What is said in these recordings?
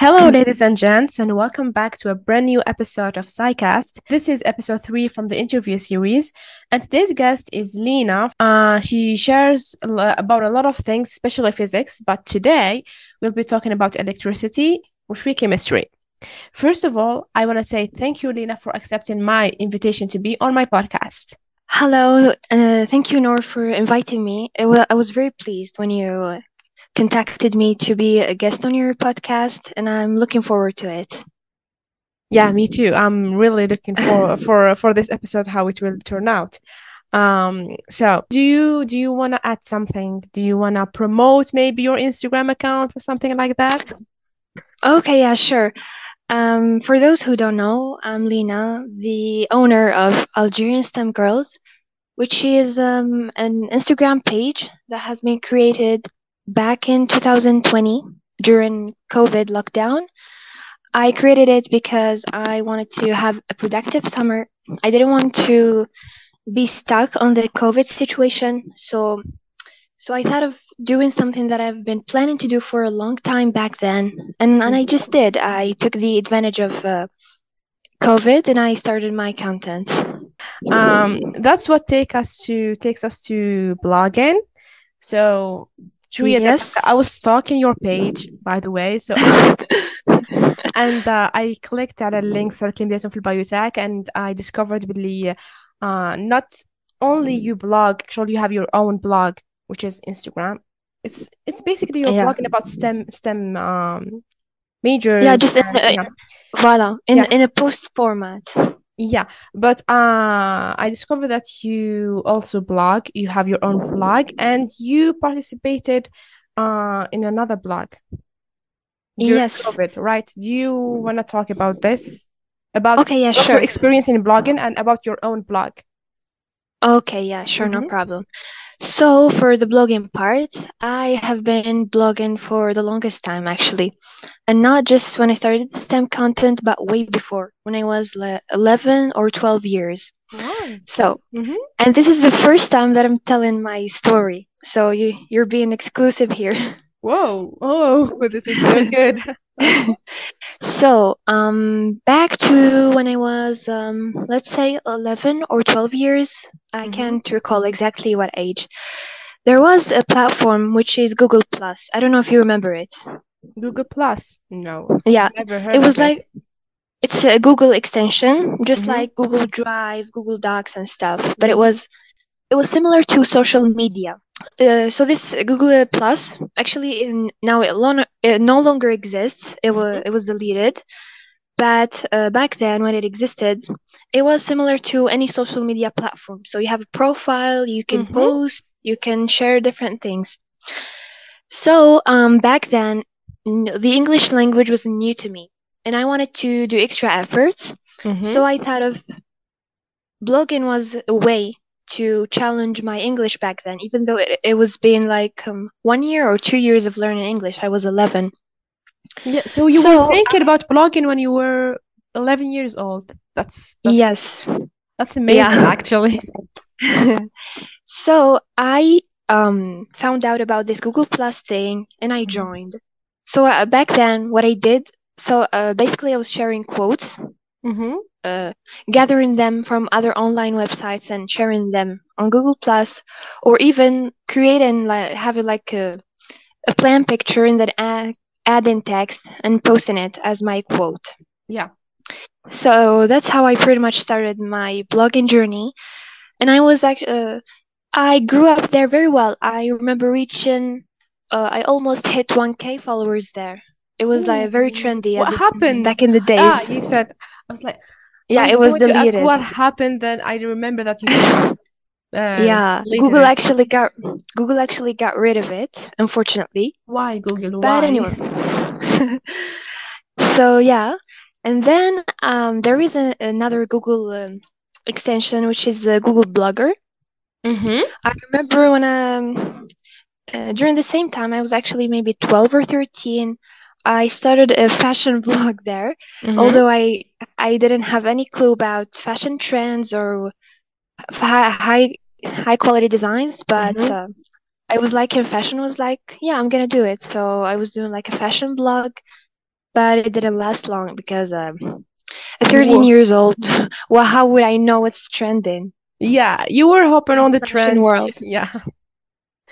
Hello, ladies and gents, and welcome back to a brand new episode of SciCast. This is episode three from the interview series, and today's guest is Lena. Uh, she shares about a lot of things, especially physics, but today we'll be talking about electricity, which we chemistry. First of all, I want to say thank you, Lena, for accepting my invitation to be on my podcast. Hello, uh, thank you, Noor, for inviting me. I wa- I was very pleased when you contacted me to be a guest on your podcast, and I'm looking forward to it. Yeah, me too. I'm really looking for for for this episode how it will turn out. Um, so do you do you want to add something? Do you want to promote maybe your Instagram account or something like that? Okay, yeah, sure. Um, for those who don't know, I'm Lina, the owner of Algerian STEM Girls, which is um, an Instagram page that has been created back in 2020 during COVID lockdown. I created it because I wanted to have a productive summer. I didn't want to be stuck on the COVID situation, so so I thought of doing something that I've been planning to do for a long time back then, and and I just did. I took the advantage of uh, COVID and I started my content. Um, that's what take us to takes us to blogging. So Julia, Yes. I was stalking your page by the way, so and uh, I clicked على اللينكس اللي لقيتهم في البايوتاك and I discovered باللي uh, not only you blog actually you have your own blog which is Instagram it's it's basically you're Yeah. blogging about STEM STEM um majors Yeah, just in and, the- yeah. Voila, in Yeah. in a post format. Yeah, but uh, I discovered that you also blog. You have your own blog, and you participated uh, in another blog Yes. COVID, right? Do you want to talk about this? About Okay, yeah, sure. your experience in blogging and about your own blog? Okay, yeah, sure, no Mhm. problem. So for the blogging part, I have been blogging for the longest time actually. And not just when I started the STEM content, but way before, when I was le 11 or 12 years. Right. So, Mhm. and this is the first time that I'm telling my story. So you you're being exclusive here. Whoa, oh, this is so good. So, um, back to when I was, um, let's say 11 or 12 years, I Mhm. can't recall exactly what age. There was a platform which is Google Plus. I don't know if you remember it. Google Plus? No, Yeah, never heard it was it. like it's a Google extension, just Mhm. like Google Drive, Google Docs and stuff, but it was it was similar to social media. Uh, so this Google Plus actually in, now it, lo- it no longer exists. It was it was deleted. But uh, back then, when it existed, it was similar to any social media platform. So you have a profile, you can Mhm. post, you can share different things. So um, back then, the English language was new to me, and I wanted to do extra efforts. Mhm. So I thought of blogging was a way to challenge my English back then, even though it, it was been like um, one year or two years of learning English. I was 11. Yeah, so you So- were thinking about blogging when you were 11 years old. That's that's Yes. that's amazing Yeah. actually. so I um found out about this Google Plus thing and I joined. So uh, back then, what I did, so uh, basically I was sharing quotes, Mm-hmm. Uh, gathering them from other online websites and sharing them on Google Plus, or even creating like having like a a plan picture and then add, add in text and posting it as my quote. Yeah. So that's how I pretty much started my blogging journey. And I was like, uh, I grew up there very well. I remember reaching, uh, I almost hit 1K followers there. It was like very trendy at What happened? back in the days. Ah, you said I was like yeah, it was to ask what happened, then I remember that you uh, yeah, deleted Google it. actually got Google actually got rid of it, unfortunately. Why Google? But Why? anyway. so yeah, and then um, there is a, another Google um, extension which is uh, Google Blogger. Mm-hmm. I remember when um uh, during the same time I was actually maybe 12 or 13 I started a fashion blog there Mm-hmm. although I I didn't have any clue about fashion trends or high high, high quality designs but Mhm. uh, I was like in fashion was like yeah I'm gonna do it so I was doing like a fashion blog but it didn't last long because um, at 13 Whoa. years old, well, how would I know what's trending? Yeah, you were hopping on the Fashion trend. world. Yeah.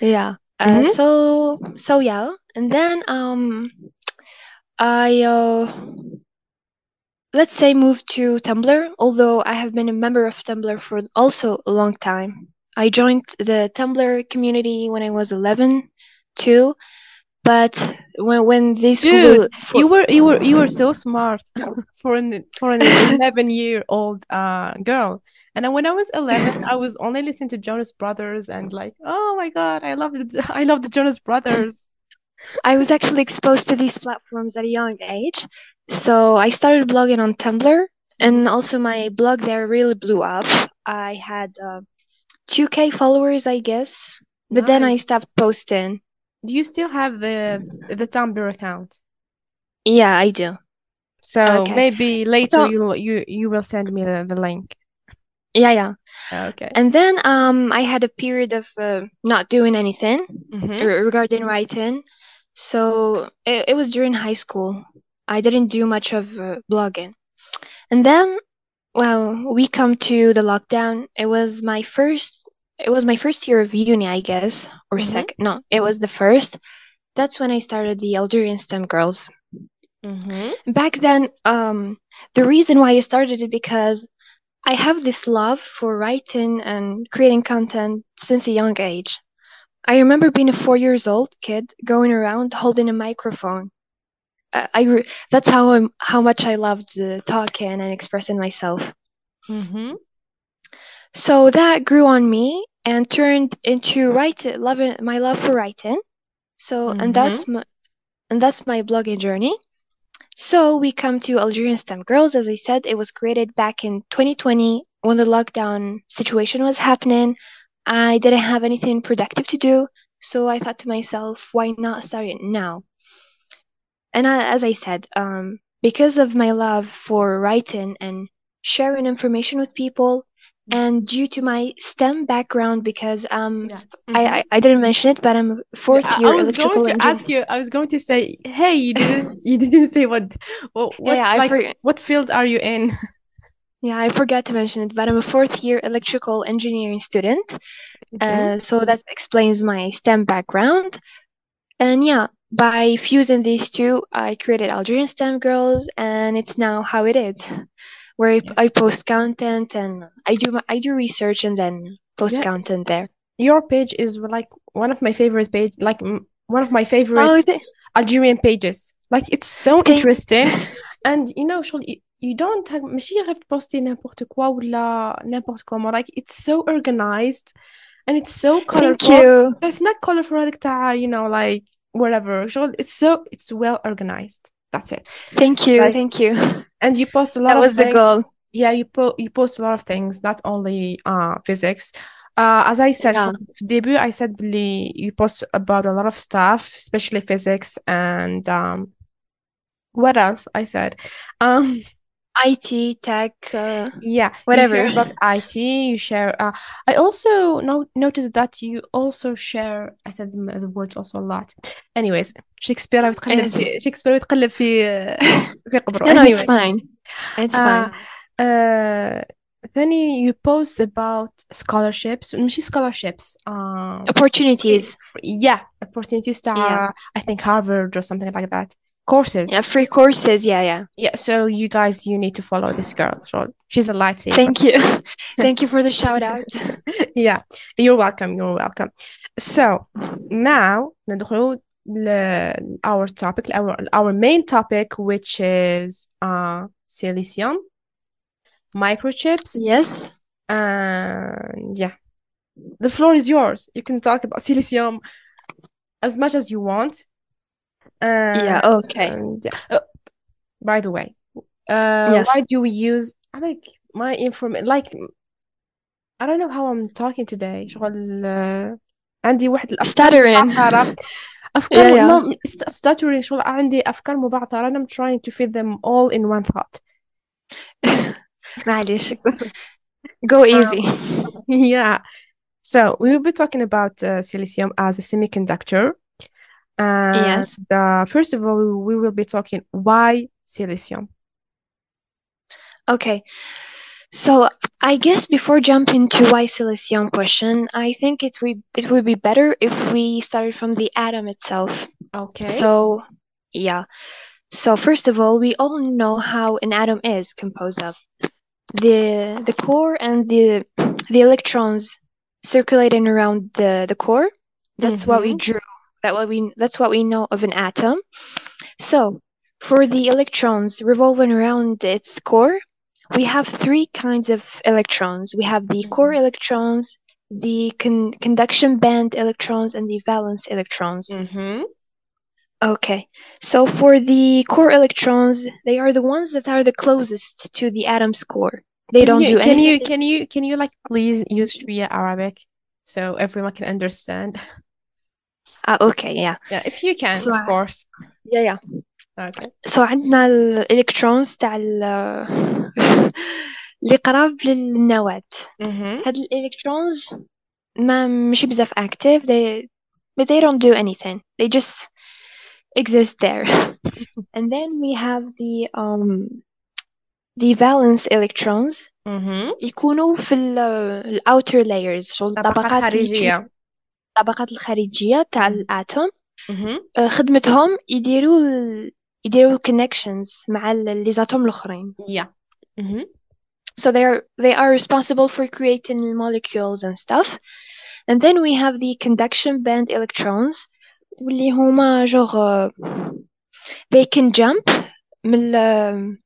Yeah. Uh, Mhm. so so yeah, and then um, I uh, let's say moved to Tumblr. Although I have been a member of Tumblr for also a long time. I joined the Tumblr community when I was 11 too, but when when this Dude, for- you were you were you were so smart for an for an 11 year old uh girl. And when I was 11, I was only listening to Jonas Brothers and like, oh my God, I love the I love the Jonas Brothers. I was actually exposed to these platforms at a young age. So I started blogging on Tumblr, and also my blog there really blew up. I had uh, 2k followers, I guess, but then I stopped posting. Do you still have the the Tumblr account? Yeah, I do. So Okay. maybe later So- you you you will send me the, the link. Yeah, yeah. Okay. And then um, I had a period of uh, not doing anything Mhm. re- regarding writing. So it, it was during high school. I didn't do much of uh, blogging. And then, well, we come to the lockdown. It was my first, it was my first year of uni, I guess, or Mhm. second. No, it was the first. That's when I started the Algerian STEM Girls. Mhm. Back then, um, the reason why I started it because I have this love for writing and creating content since a young age. I remember being a four years old kid going around holding a microphone. Uh, I that's how I'm, how much I loved uh, talking and expressing myself. Mhm. So that grew on me and turned into writing, loving my love for writing. So and that's my, and that's my blogging journey. So we come to Algerian STEM Girls. As I said, it was created back in 2020 when the lockdown situation was happening. I didn't have anything productive to do, so I thought to myself, why not start it now? And I, as I said, um, because of my love for writing and sharing information with people, and due to my STEM background, because um, Yeah. I, I I didn't mention it, but I'm fourth I, year I was electrical going to engineer. ask you. I was going to say, hey, you didn't you didn't say what what what yeah, like for- what field are you in? Yeah, I forgot to mention it, but I'm a fourth year electrical engineering student. Uh, mm-hmm. Uh, so that explains my STEM background. And yeah, by fusing these two, I created Algerian STEM Girls, and it's now how it is, where yeah. I post content and I do my, I do research and then post yeah. content there. Your page is like one of my favorite page, like one of my favorite oh, Algerian pages. Like it's so interesting, and you know, you, you don't have ماشي غير تبوستي n'importe quoi ولا n'importe comment. Like it's so organized and it's so Thank colorful. you. It's not colorful هذيك تاع you know like whatever. شغل it's so it's well organized. That's it. Thank you. Like, Thank you. And you post a lot That of was the things. goal. Yeah, you po you post a lot of things, not only uh physics. Uh, as I said Yeah. from the debut, I said really you post about a lot of stuff, especially physics and um what else I said? Um IT, tech, uh, yeah, you Whatever. share about IT, you share uh I also no noticed that you also share I said the, the word also a lot. Anyways, شكسبير بتقلب في شكسبير بتقلب في في قبره. no, no, it's Anyway. fine. It's Uh, fine. uh, ثاني you post about scholarships ماشي scholarships um Opportunities. yeah opportunities to Yeah. I think Harvard or something like that courses Yeah, free courses. Yeah, yeah. yeah so you guys you need to follow this girl so she's a lifesaver Thank you. Thank you for the shout out. yeah you're welcome you're welcome so now ندخلوا ل our topic our our main topic which is uh silicium microchips Yes. And yeah, the floor is yours. You can talk about silicium as much as you want. Uh, Yeah, okay. and yeah. Oh, by the way, uh, Yes. why do we use I like my information like I don't know how I'm talking today. شغل uh, عندي واحد الأفكار Stuttering. مبعثرة أفكار Yeah, yeah. no, st- stuttering شغل عندي أفكار مبعثرة and I'm trying to fit them all in one thought. معلش. Go easy. Yeah. So we will be talking about uh, silicium as a semiconductor. And Yes. uh, first of all, we will be talking why silicium. Okay. So I guess before jumping to why silicium question, I think it would it would be better if we started from the atom itself. Okay. So yeah. So first of all, we all know how an atom is composed of. The the core and the the electrons circulating around the, the core. That's what we Mhm. drew. That what we that's what we know of an atom. So for the electrons revolving around its core, we have three kinds of electrons. We have the core electrons, the con- conduction band electrons, and the valence electrons. Mhm. Okay, so for the core electrons, they are the ones that are the closest to the atom's core. They Can don't you do can anything. you can you can you like please use Shwiya Arabic so everyone can understand? Ah, okay, yeah. Yeah, if you can, So of course. yeah, yeah. Okay. So عندنا الالكترونز تاع ال اللي قراب للنواة. Mhm. هاد الالكترونز ما ماشي بزاف active they but they don't do anything they just exist there and then we have the um the valence electrons Mhm. يكونوا في ال ال outer layers شغل الطبقة الطبقات اللي تشوف- الخارجية. الطبقات الخارجية تاع مم. الاتوم Mhm. آه، خدمتهم يديروا ال... يديروا connections مع ال- les atomes الآخرين Yeah. Mhm. so they are they are responsible for creating molecules and stuff and then we have the conduction band electrons واللي هما genre uh, they can jump من ال-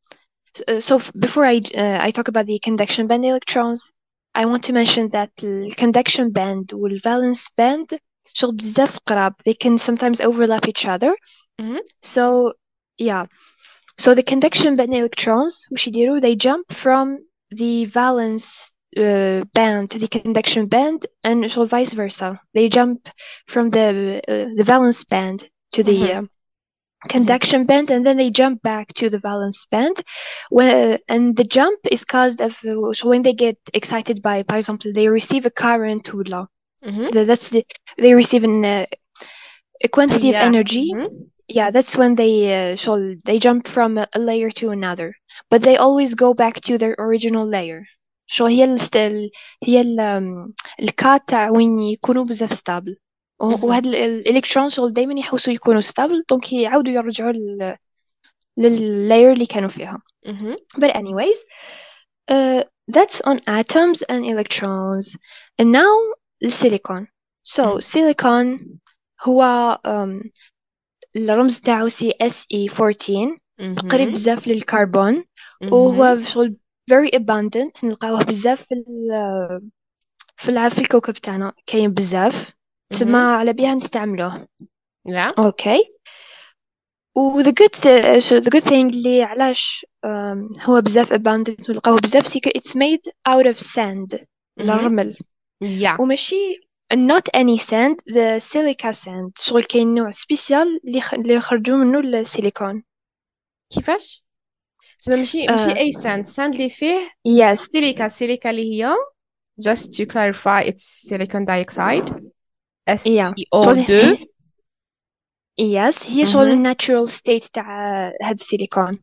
so f- before I uh, I talk about the conduction band electrons I want to mention that the conduction band والvalence band شغل بزاف قراب they can sometimes overlap each other Mhm. so yeah so the conduction band electrons وش يديروا they jump from the valence uh, band to the conduction band and so vice versa they jump from the uh, the valence band to the Mhm. um, conduction band and then they jump back to the valence band when, and the jump is caused of uh, so when they get excited by for example they receive a current ولا Mhm. the- that's the they receive an, uh, a quantity of Yeah. energy Mhm. yeah that's when they uh, شغل they jump from a, a layer to another but they always go back to their original layer شو هي الست... ال- هي ال... um, الكات تاع وين يكونوا بزاف ستابل مهم. وهاد ال- الإلكترون شغل دايما يحوسوا يكونوا ستابل دونك يعاودوا يرجعوا لل لللاير اللي كانوا فيها. but anyways uh, that's on atoms and electrons. And now السيليكون so silicon هو um, الرمز تاعو سي اس اي 14 قريب. بزاف للكربون. وهو شغل very abundant نلقاوه بزاف في الع- في الكوكب تاعنا كاين بزاف. سما على بيها نستعملوه Yeah. أوكي و the good th- so the good thing اللي علاش um, هو بزاف abundant ونلقاوه بزاف سي it's made out of sand. الرمل Yeah. وماشي not any sand the silica sand شغل كاين نوع سبيسيال اللي خ... اللي خرجوا منه السيليكون كيفاش؟ زعما ماشي ماشي آه. أي ساند ساند اللي فيه yes سيليكا سيليكا اللي هي just to clarify it's silicon dioxide Yeah. SiO2 yes هي شغل. الناتشورال ستيت تاع هاد السيليكون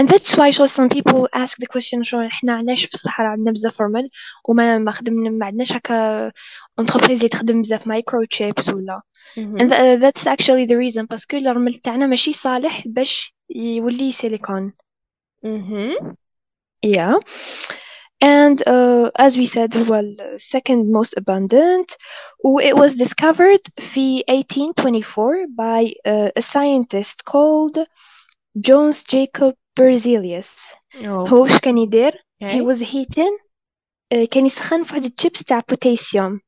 and that's why شغل some people ask the question شغل إحنا علاش في الصحراء عندنا بزاف رمل وما ما خدمنا ما عندناش هكا انتربريز اللي تخدم بزاف مايكرو تشيبس ولا مهم. and tha- that's actually the reason باسكو الرمل تاعنا ماشي صالح باش يولي سيليكون مهم. Yeah. And uh, as we said, هو ال second most abundant. و It was discovered في 1824 by uh, a scientist called Jones Jacob Berzelius. Oh, هو وش كان يدير؟ He okay. was heating uh, كان يسخن في واحد الشيبس تاع بوتاسيوم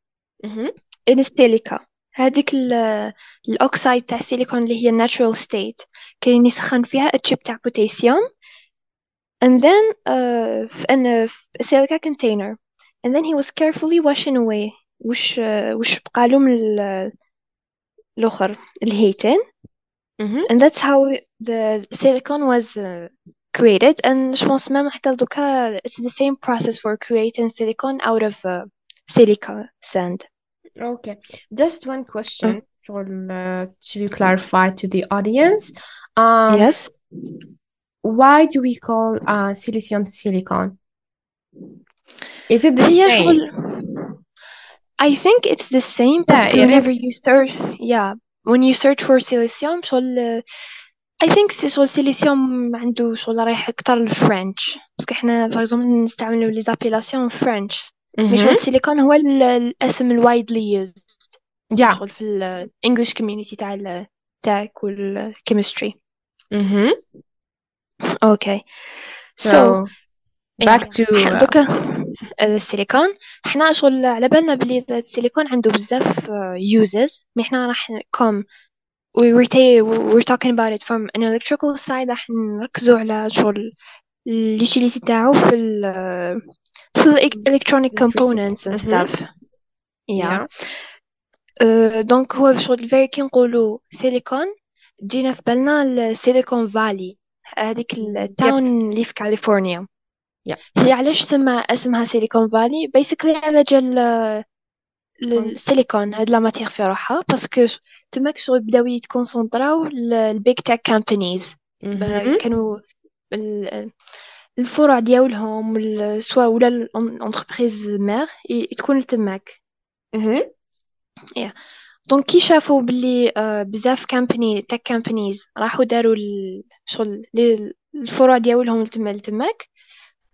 مهم. in السيليكا هذيك ال- الأوكسايد تاع السيليكون اللي هي natural state كان يسخن فيها الشيب تاع بوتاسيوم and then uh, في an a silica container and then he was carefully washing away وش وش بقالو من ال- الآخر الهيتين مهم. and that's how the silicon was uh, created and je pense même حتى دوكا it's the same process for creating silicon out of uh, silica sand Okay. Just one question. شغل uh, to clarify to the audience um Yes. why do we call uh silicium silicon is it the هي same شغل I think it's the same yeah parce que it whenever is you search yeah when you search for silicium شغل I think سي شغل silicium عنده شغل رايح أكتر للفرنش باسكو احنا for example نستعملو لي زابيلاسيون فرنش مي شغل mhm السيليكون هو ال- الاسم الوايدلي used yeah شغل في ال English community تاع ال tech وال chemistry mhm Okay. So so back yeah to ح- uh, دوكا السيليكون. حنا شغل على بالنا بلي السيليكون عنده بزاف uses. مي حنا راح كوم we were, ta- we're talking about it from an electrical side. راح نركزوا على شغل اليوتيليتي تاعو في ال في ال electronic electricity. components and mhm stuff. Yeah. Yeah. أه دونك هو شغل very كي نقولوا سيليكون تجينا في بالنا السيليكون فالي هذيك التاون اللي في كاليفورنيا yeah هي علاش سما اسمها سيليكون فالي basically على جال السيليكون هاد لا ماتيغ في روحها باسكو تماك شغل بداو يتكونسونطراو البيج تك كامبانيز كانوا ال- الفروع ديالهم سواء ولا الأنتربريز مير تكون تماك mhm yeah. دونك كي شافوا باللي آه، بزاف كامباني تك كامبانيز راحوا داروا ال- شغل لي- الفروع ديالهم لتما لتماك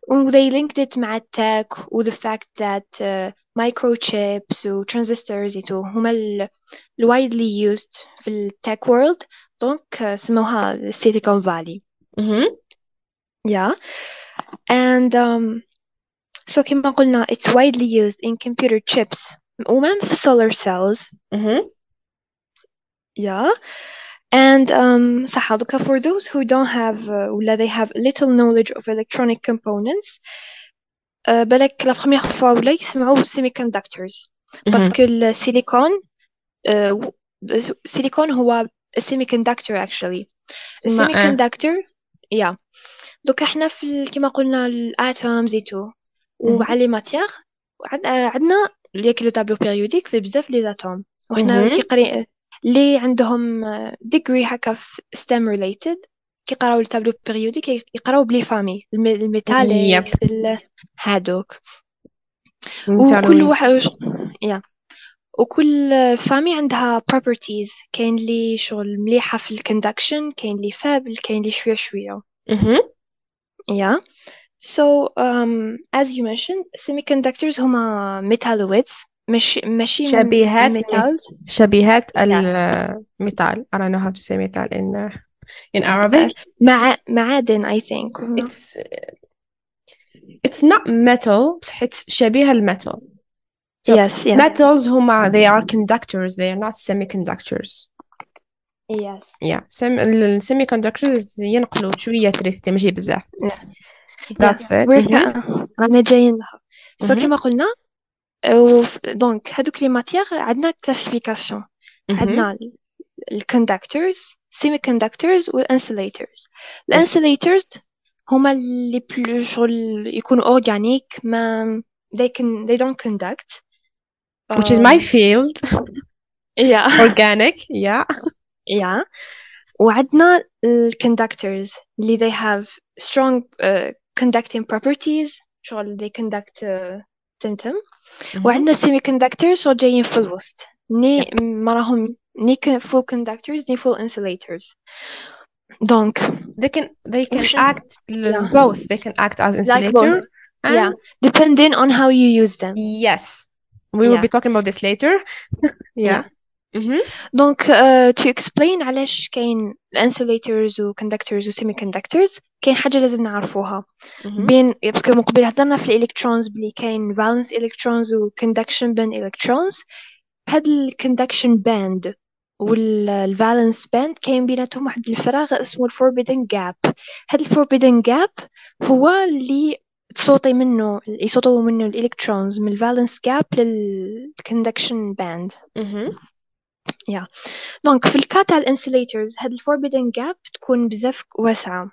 و they linked it مع التك و the fact that uh, microchips و transistors يتو هما ال ال widely used في التك world دونك آه، سموها Silicon Valley mhm yeah and um, so كما قلنا it's widely used in computer chips ومام في solar cells mhm yeah And um, صح دوكا for those who don't have uh, ولا they have little knowledge of electronic components uh, بالك لا première fois ولا يسمعوا semiconductors mhm باسكو السيليكون uh, السيليكون هو a semiconductor actually تسمى اه السيميكوندكتور yeah دوكا احنا في ال- كما قلنا الاتومز ايتو mhm وعلى لي ماتيغ عندنا ليك لو تابلو بيريوديك في بزاف لي زاتوم. وحنا كي mhm قري اللي عندهم ديجري هكا في STEM related كي يقراو التابلو بيريوديك يقراو بلي فامي الميتاليكس ال- هادوك. وكل واحد يا. وكل فامي عندها properties. كاين اللي شغل مليحة في الكوندكشن كاين اللي فابل كاين اللي شوية شوية. mhm yeah so um, as you mentioned semiconductors هما metalloids مش ماشي شبيهات metals شبيهات yeah. الميتال I don't know how to say metal in uh, in Arabic مع معادن I think it's it's not metal بصح it's شبيهة الميتال so yes yeah metals هما they are conductors they are not semiconductors yes yeah sem ال semiconductors ينقلوا شوية تريستي ماشي بزاف yeah. That's it. we're mhm رانا جايين لها. so mhm كما قلنا دونك هادوك لي ماتيغ عندنا كلاسيفيكاسيون mhm عندنا الكوندكتورز semiconductors والانسوليترز yes الانسوليترز هما اللي بلو شغل يكونوا اورجانيك ما they can they don't conduct. Which is my field. Yeah. Organic. Yeah. Yeah. وعندنا الكوندكتورز اللي they have strong uh, conducting properties شغل they conduct uh, تمتم mhm وعندنا semiconductors شغل جايين في الوسط ني yep ما راهم ني ك- full conductors ني full insulators دونك they can they can وش act l- yeah both they can act as like both insulator yeah and depending on how you use them yes we will yeah be talking about this later yeah yeah دونك تو اكسبلين علاش كاين الانسوليترز وكوندكتورز وسيمي كوندكتورز كاين حاجة لازم نعرفوها. Mm-hmm. بين باسكو من قبل هضرنا في الالكترونز بلي كاين فالنس الكترونز وكوندكشن بين الكترونز هاد الكوندكشن باند والفالنس باند كاين بيناتهم واحد الفراغ اسمه الفوربيدن جاب هاد الفوربيدن جاب هو اللي تصوتي منه يصوتوا منه الالكترونز من الفالنس جاب للكوندكشن باند yeah. دونك في الكا تاع الانسوليترز هاد الفوربيدن جاب تكون بزاف واسعة.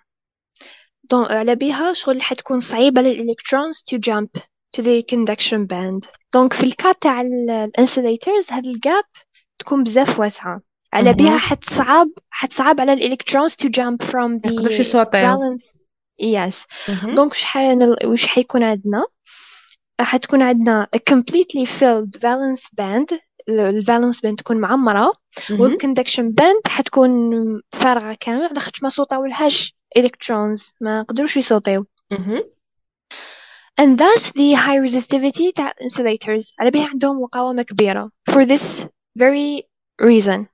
دونك على بيها شغل حتكون صعيبة للإلكترونز to jump to the conduction band. دونك في الكا تاع الانسوليترز هاد الجاب تكون بزاف واسعة. على بها. حتصعب حتصعب على الإلكترونز يقدروش the يصوتيو valence yes. مهم. دونك وش وش حيكون عندنا؟ حتكون عندنا a completely filled valence band. الفالنس باند تكون معمرة مهم. والكوندكشن باند حتكون فارغة كامل على خاطر ما صوتاولهاش الكترونز ما قدروش يصوتيو. and thus the high resistivity تاع insulators على بها عندهم مقاومة كبيرة. For this very reason.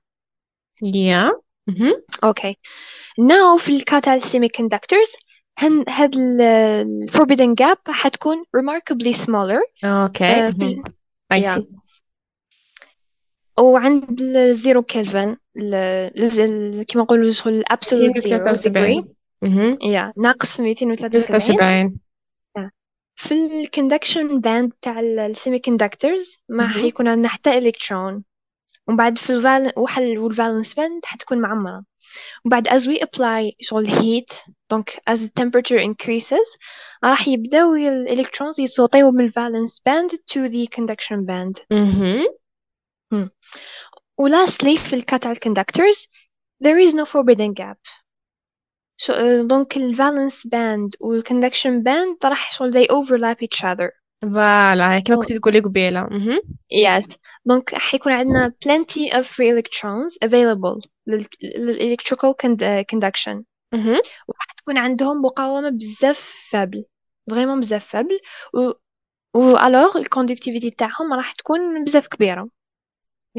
Yeah. مهم. okay. Now في الكاتا semiconductors هن هاد ال forbidden gap حتكون remarkably smaller. في مهم. ال- I yeah. see. وعند الزيرو ال- كما نقولوا شغل الابسولوت زيرو degree. 273 مهم. yeah ناقص 273 73 في الكوندكشن باند تاع السيمي كوندكتورز ما. حيكون عندنا حتى الكترون ومن بعد في الفال وحل والفالنس باند حتكون معمرة. ومن بعد as we apply شغل heat دونك as the temperature increases راح يبداو الالكترونز يصوتيو من الفالنس باند to the conduction band. مهم. و lastly في الكات على الكوندكتورز there is no forbidden gap. So, uh, دونك الفالنس باند والكوندكشن باند راح شغل they overlap each other. فوالا كما كنتي تقولي قبيلة مهم. Yes. دونك حيكون عندنا plenty of free electrons available لل electrical uh, conduction. مهم. وراح تكون عندهم مقاومة بزاف فابل فريمون بزاف فابل. و و alors الكوندكتيفيتي تاعهم راح تكون بزاف كبيرة.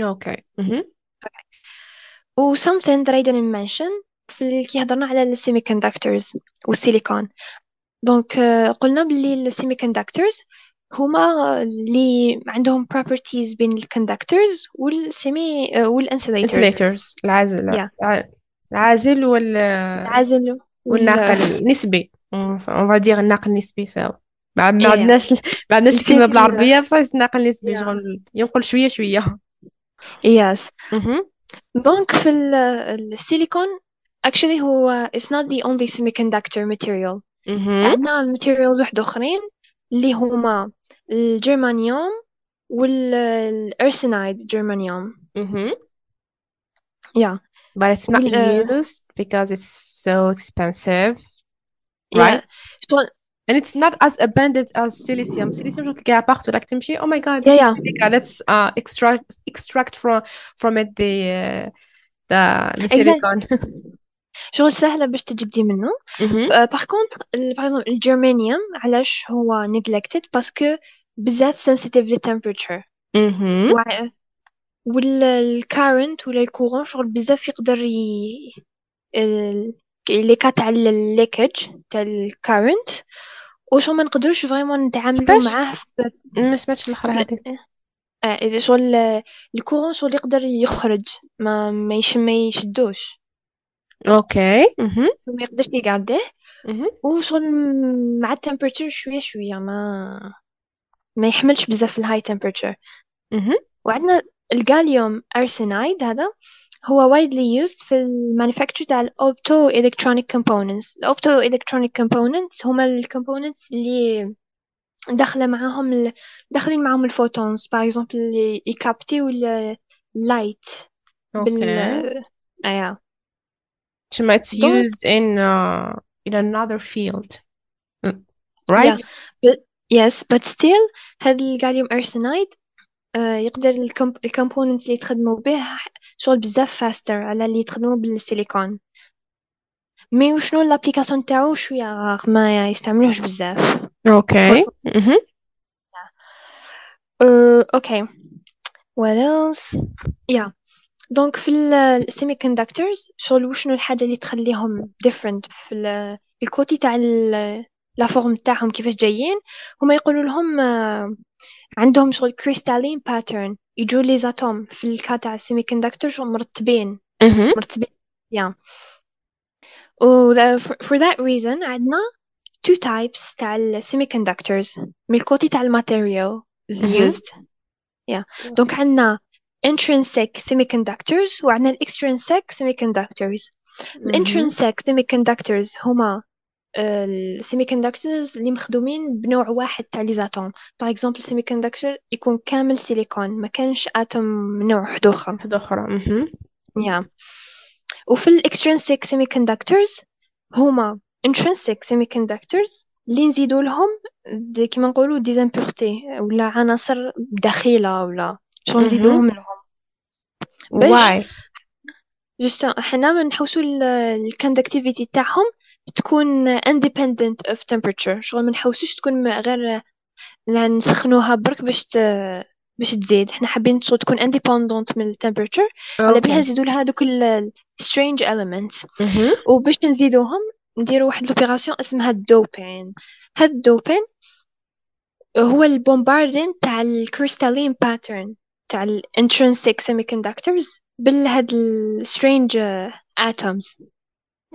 أوكي مهم. و something that I didn't mention في ال- كي هضرنا على ال semiconductors والسيليكون دونك قلنا باللي ال semiconductors هما اللي عندهم properties بين ال conductors والسيمي والانسوليترز insulators العازل Yeah. الع- العازل وال العازل والناقل النسبي on va dire الناقل النسبي سوا ما. عندناش ما عندناش السيمي الكلمة بالعربية بصح الناقل النسبي. شغل ينقل شوية شوية Yes. مهم. دونك في ال- السيليكون actually هو it's not the only semiconductor material مهم. عندنا materials واحد أخرين اللي هما الجرمانيوم والأرسنايد جرمانيوم مهم. yeah but it's not وال- used because it's so expensive yeah right شغل- and it's not as abundant as silicium silicium شغل تلقاها partout راك تمشي oh my god this Yeah, is yeah. silica let's uh, extract extract from from it the uh, the the Exactly. silicon شغل سهلة باش تجبدي منه مهم. باغ كونتر باغ اكزومبل الجرمانيوم علاش هو neglected باسكو بزاف sensitive للتمبريتشر مهم. وع- والكارنت ولا الكورون شغل بزاف يقدر ي... ال- لي كا تاع الليكج تاع الكارنت وشغل ما نقدروش فريمون نتعاملوا كيفاش؟ معاه في ما سمعتش الآخر هذه آه، شغل الكورون شغل يقدر يخرج ما ما يش ما يشدوش أوكي مهم. ما يقدرش يقعده مهم. وشغل مع التمبريتشر شوية شوية ما ما يحملش بزاف الهاي تمبريتشر مهم. وعندنا الجاليوم ارسنايد هذا هو widely used في المانيفاكتشر تاع الاوبتو الكترونيك كومبوننتس الاوبتو الكترونيك كومبوننتس هما الكومبوننتس اللي داخله معاهم ال... داخلين معاهم الفوتونز باغ اكزومبل اللي يكابتيو اللايت بال اوكي ايا تما it's دونك used in uh, in another field Mm. right يس but still هذا الجاليوم ارسنايد آه، يقدر الكومبوننتس اللي يتخدموا به شغل بزاف فاستر على اللي يتخدموا بالسيليكون. مي وشنو الابليكاسيون تاعو؟ شوية غاغ ما يستعملوهش بزاف. أوكي. أه، أوكي. Else? Yeah. دونك في السيمي كوندكتورز شغل وشنو الحاجة اللي تخليهم different في ال- في الكوتي تاع لا فورم تاعهم كيفاش جايين. هما يقولوا لهم آه، عندهم شغل كريستالين باترن يجوا لي زاتوم في الكا تاع السيمي كوندكتور شغل مرتبين. مرتبين. Yeah. و for for that reason عندنا two types تاع ال semiconductors. من الكوتي تاع الماتيريال used. Yeah. دونك عندنا intrinsic semiconductors وعندنا extrinsic semiconductors. مهم. الintrinsic semiconductors هما السيمي كوندكتورز اللي مخدومين بنوع واحد تاع لي زاتوم باغ اكزومبل السيمي كوندكتور يكون كامل سيليكون ما كانش اتوم من نوع واحد آخر. واحد مهم. يا وفي الاكسترنسيك سيمي كوندكتورز هما intrinsic semiconductors اللي نزيدوا لهم كيما نقولوا ديزامبورتي ولا عناصر دخيلة ولا شغل نزيدوهم لهم باش why جوست حنا ما نحوسوا الكوندكتيفيتي تاعهم تكون independent of temperature. شغل ما نحوسوش تكون غير لا نسخنوها برك باش ت... باش تزيد. حنا حابين شغل تكون independent من التمبرتشر على بالها أوكي نزيدوا لها دوك ال strange elements. مهم. وباش نزيدوهم نديروا واحد لوبيراسيون اسمها الدوبين هاد الدوبين هو البومباردين تاع الكريستالين باترن تاع الانترنسيك semiconductors بالهاد السترينج atoms.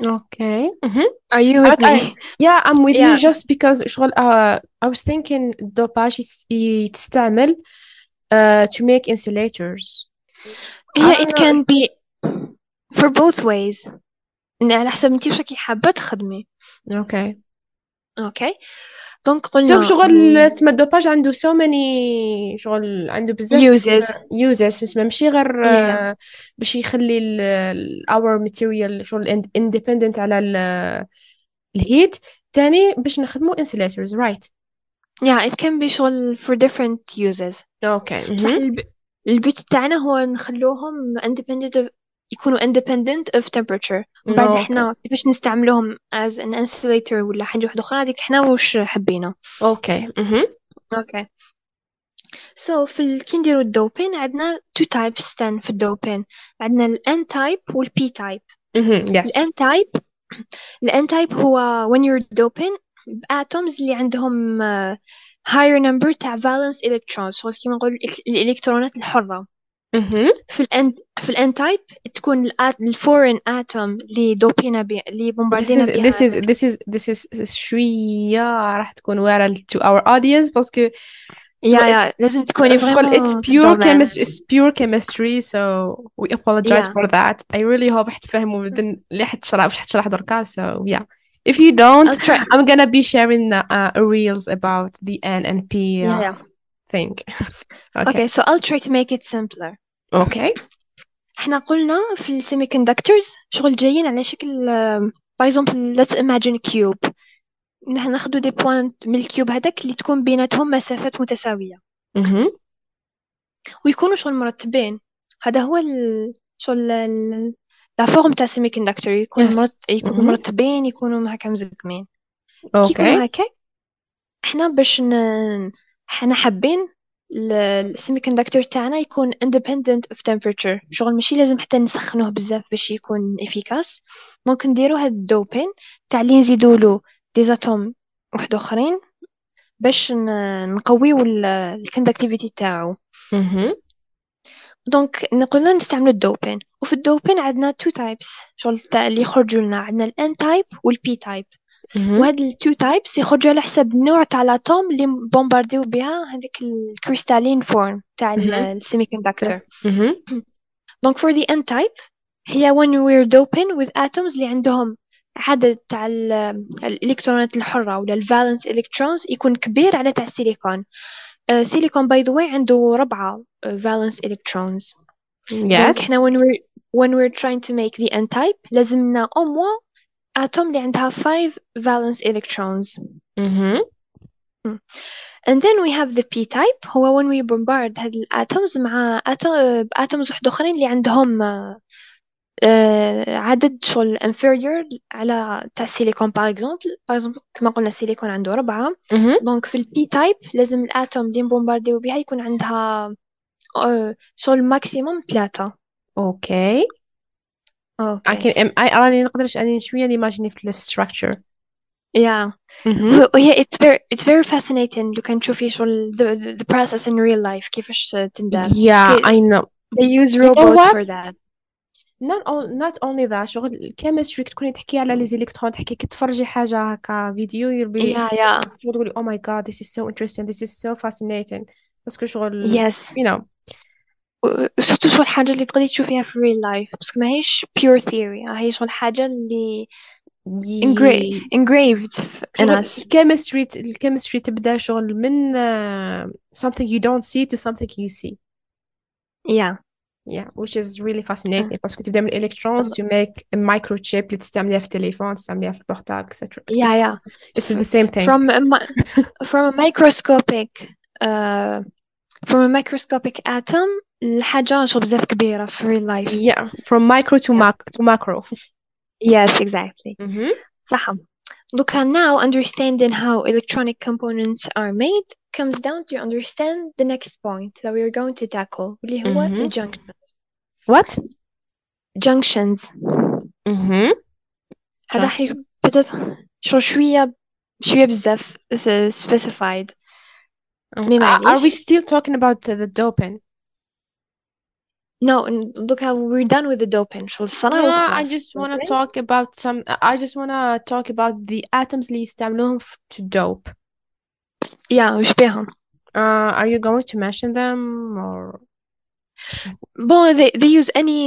اوكي مهم. are you with But I, me yeah, I'm with you Yeah. just because شغل uh, I was thinking الدوباج يس- يتستعمل uh, to make insulators. yeah I it don't know. can be for both ways إن على حسب انتي واش راكي حابة تخدمي Okay. اوكي دونك قلنا شغل تسمى الدوباج عنده so many شغل عنده بزاف uses uses تسمى ماشي غير Yeah. باش يخلي ال ال- our material شغل independent على ال الهيت تاني باش نخدمو insulators right? Yeah it can be شغل for different uses. الب... البيت تاعنا هو نخلوهم independent of... يكونوا independent of temperature. ومن بعد إحنا كيفاش نستعملوهم as an insulator ولا حاجة واحدة أخرى؟ هذيك إحنا واش حبينا أوكي. أوكي. So في ال... كي نديرو الدوبين عندنا two types تان في الدوبين. عندنا ال N type وال P type. مهم. ال yes N type ال N type هو when you're doping بatoms اللي عندهم uh, higher number تاع valence electrons. كيما نقول الإلك- الإلكترونات الحرة مهم. في ال N في ال N type تكون ال at- ال foreign atom اللي دوبينا بها اللي This بومباردينا is بها this is this is this is شوية راح تكون واعرة to our audience باسكو يا شغل يا لازم تكوني شغل it's فريمون في pure الدومين chemistry it's pure chemistry so we apologize يا for that I really hope حتفهموا بدن اللي حتشرح مش حتشرح دركا so yeah if you don't I'll try I'm gonna be sharing uh, reels about the N and P يا uh, يا thing okay. Okay so I'll try to make it simpler. Okay. إحنا قلنا في ال semiconductors شغل جايين على شكل example let's imagine a cube نحن ناخدو دي بوينت من الكيوب هذاك اللي تكون بيناتهم مسافات متساوية. مهم. ويكونوا شغل مرتبين. هذا هو ال... شغل ال... لا فورم تاع semiconductor. يكون yes. مرت... يكونوا مهم. مرتبين يكونوا هكا مزقمين. كي يكونوا okay. هكا. إحنا باش ن... إحنا حابين ال semiconductor تاعنا يكون independent of temperature. شغل ماشي لازم حتى نسخنوه بزاف باش يكون efficace. دونك نديرو هاد الدوبين تاع اللي نزيدولو دي زاتوم واحد أخرين باش نقويو الكوندكتيفيتي تاعو. دونك نقولنا نستعملو الدوبين. وفي الدوبين عندنا تو تايبس شغل تاع اللي يخرجوا لنا. عندنا الان تايب والبي تايب. وهاد التو تايبس يخرجوا على حسب النوع تاع لاتوم اللي بومبارديو بها هذيك الكريستالين فورم تاع. السيمي كوندكتور. دونك for the n type هي when we're doping with atoms اللي عندهم عدد تاع ال- الإلكترونات الحرة ولا الفالنس الكترونز يكون كبير على تاع السيليكون السيليكون باي ذا واي عنده ربعة فالنس الكترونز yes. إحنا when we're when we're trying to make the n type لازمنا au moins atom اللي عندها 5 valence electrons. مهم. and then we have the p type هو when we bombard هاد الاتومز مع atoms واحد أخرين اللي عندهم آه، عدد شغل inferior على تاع السيليكون باغ اكزومبل باغ اكزومبل كما قلنا السيليكون عنده ربعة. دونك في البي تايب لازم الأتوم اللي نبومبارديو بها يكون عندها آه، شغل ماكسيموم ثلاثة. Okay. I اوكي can am- I راني نقدرش اني شوية نيماجيني في ال structure yeah مهم. وهي it's very it's very fascinating لو كان تشوفي شغل the, the, the process in real life كيفاش تندار yeah باسكو I know they use you know robots what for that not, on, not only that شغل الكيمستري تكوني تحكي على لي زيليكترون تحكي كي تفرجي حاجة هكا فيديو you'll be yeah yeah شغل تقولي oh my god this is so interesting this is so fascinating باسكو شغل yes you know وسورتو شغل حاجة اللي تقدري تشوفيها في real life باسكو ماهيش pure theory هي شغل حاجة اللي engra- engraved in us الكيمستري الكيمستري تبدا شغل من uh, something you don't see to something you see yeah yeah which is really fascinating باسكو تبدا من electrons to make a microchip اللي تستعمليها في التليفون تستعمليها في البورتابل etc yeah yeah it's the same thing from a from a microscopic uh, from a microscopic atom لحاجة شغل بزاف كبيرة في real life yeah from micro to Yeah. mac to macro yes exactly Mhm. صح Look at now understanding how electronic components are made comes down to understand the next point that we are going to tackle اللي هو Mhm. junctions what junctions Mhm. هذا حي peut-être شو شوية شوية بزاف s- specified مي Uh, are we معليش still talking about uh, the doping no n- look how we're done with the doping شو الصلاة No, I وخلاص just want to okay? talk about some. I just want to talk about the atoms اللي يستعملوهم f- to dope. yeah وش بيهم Uh, are you going to mention them or? bon they, they use any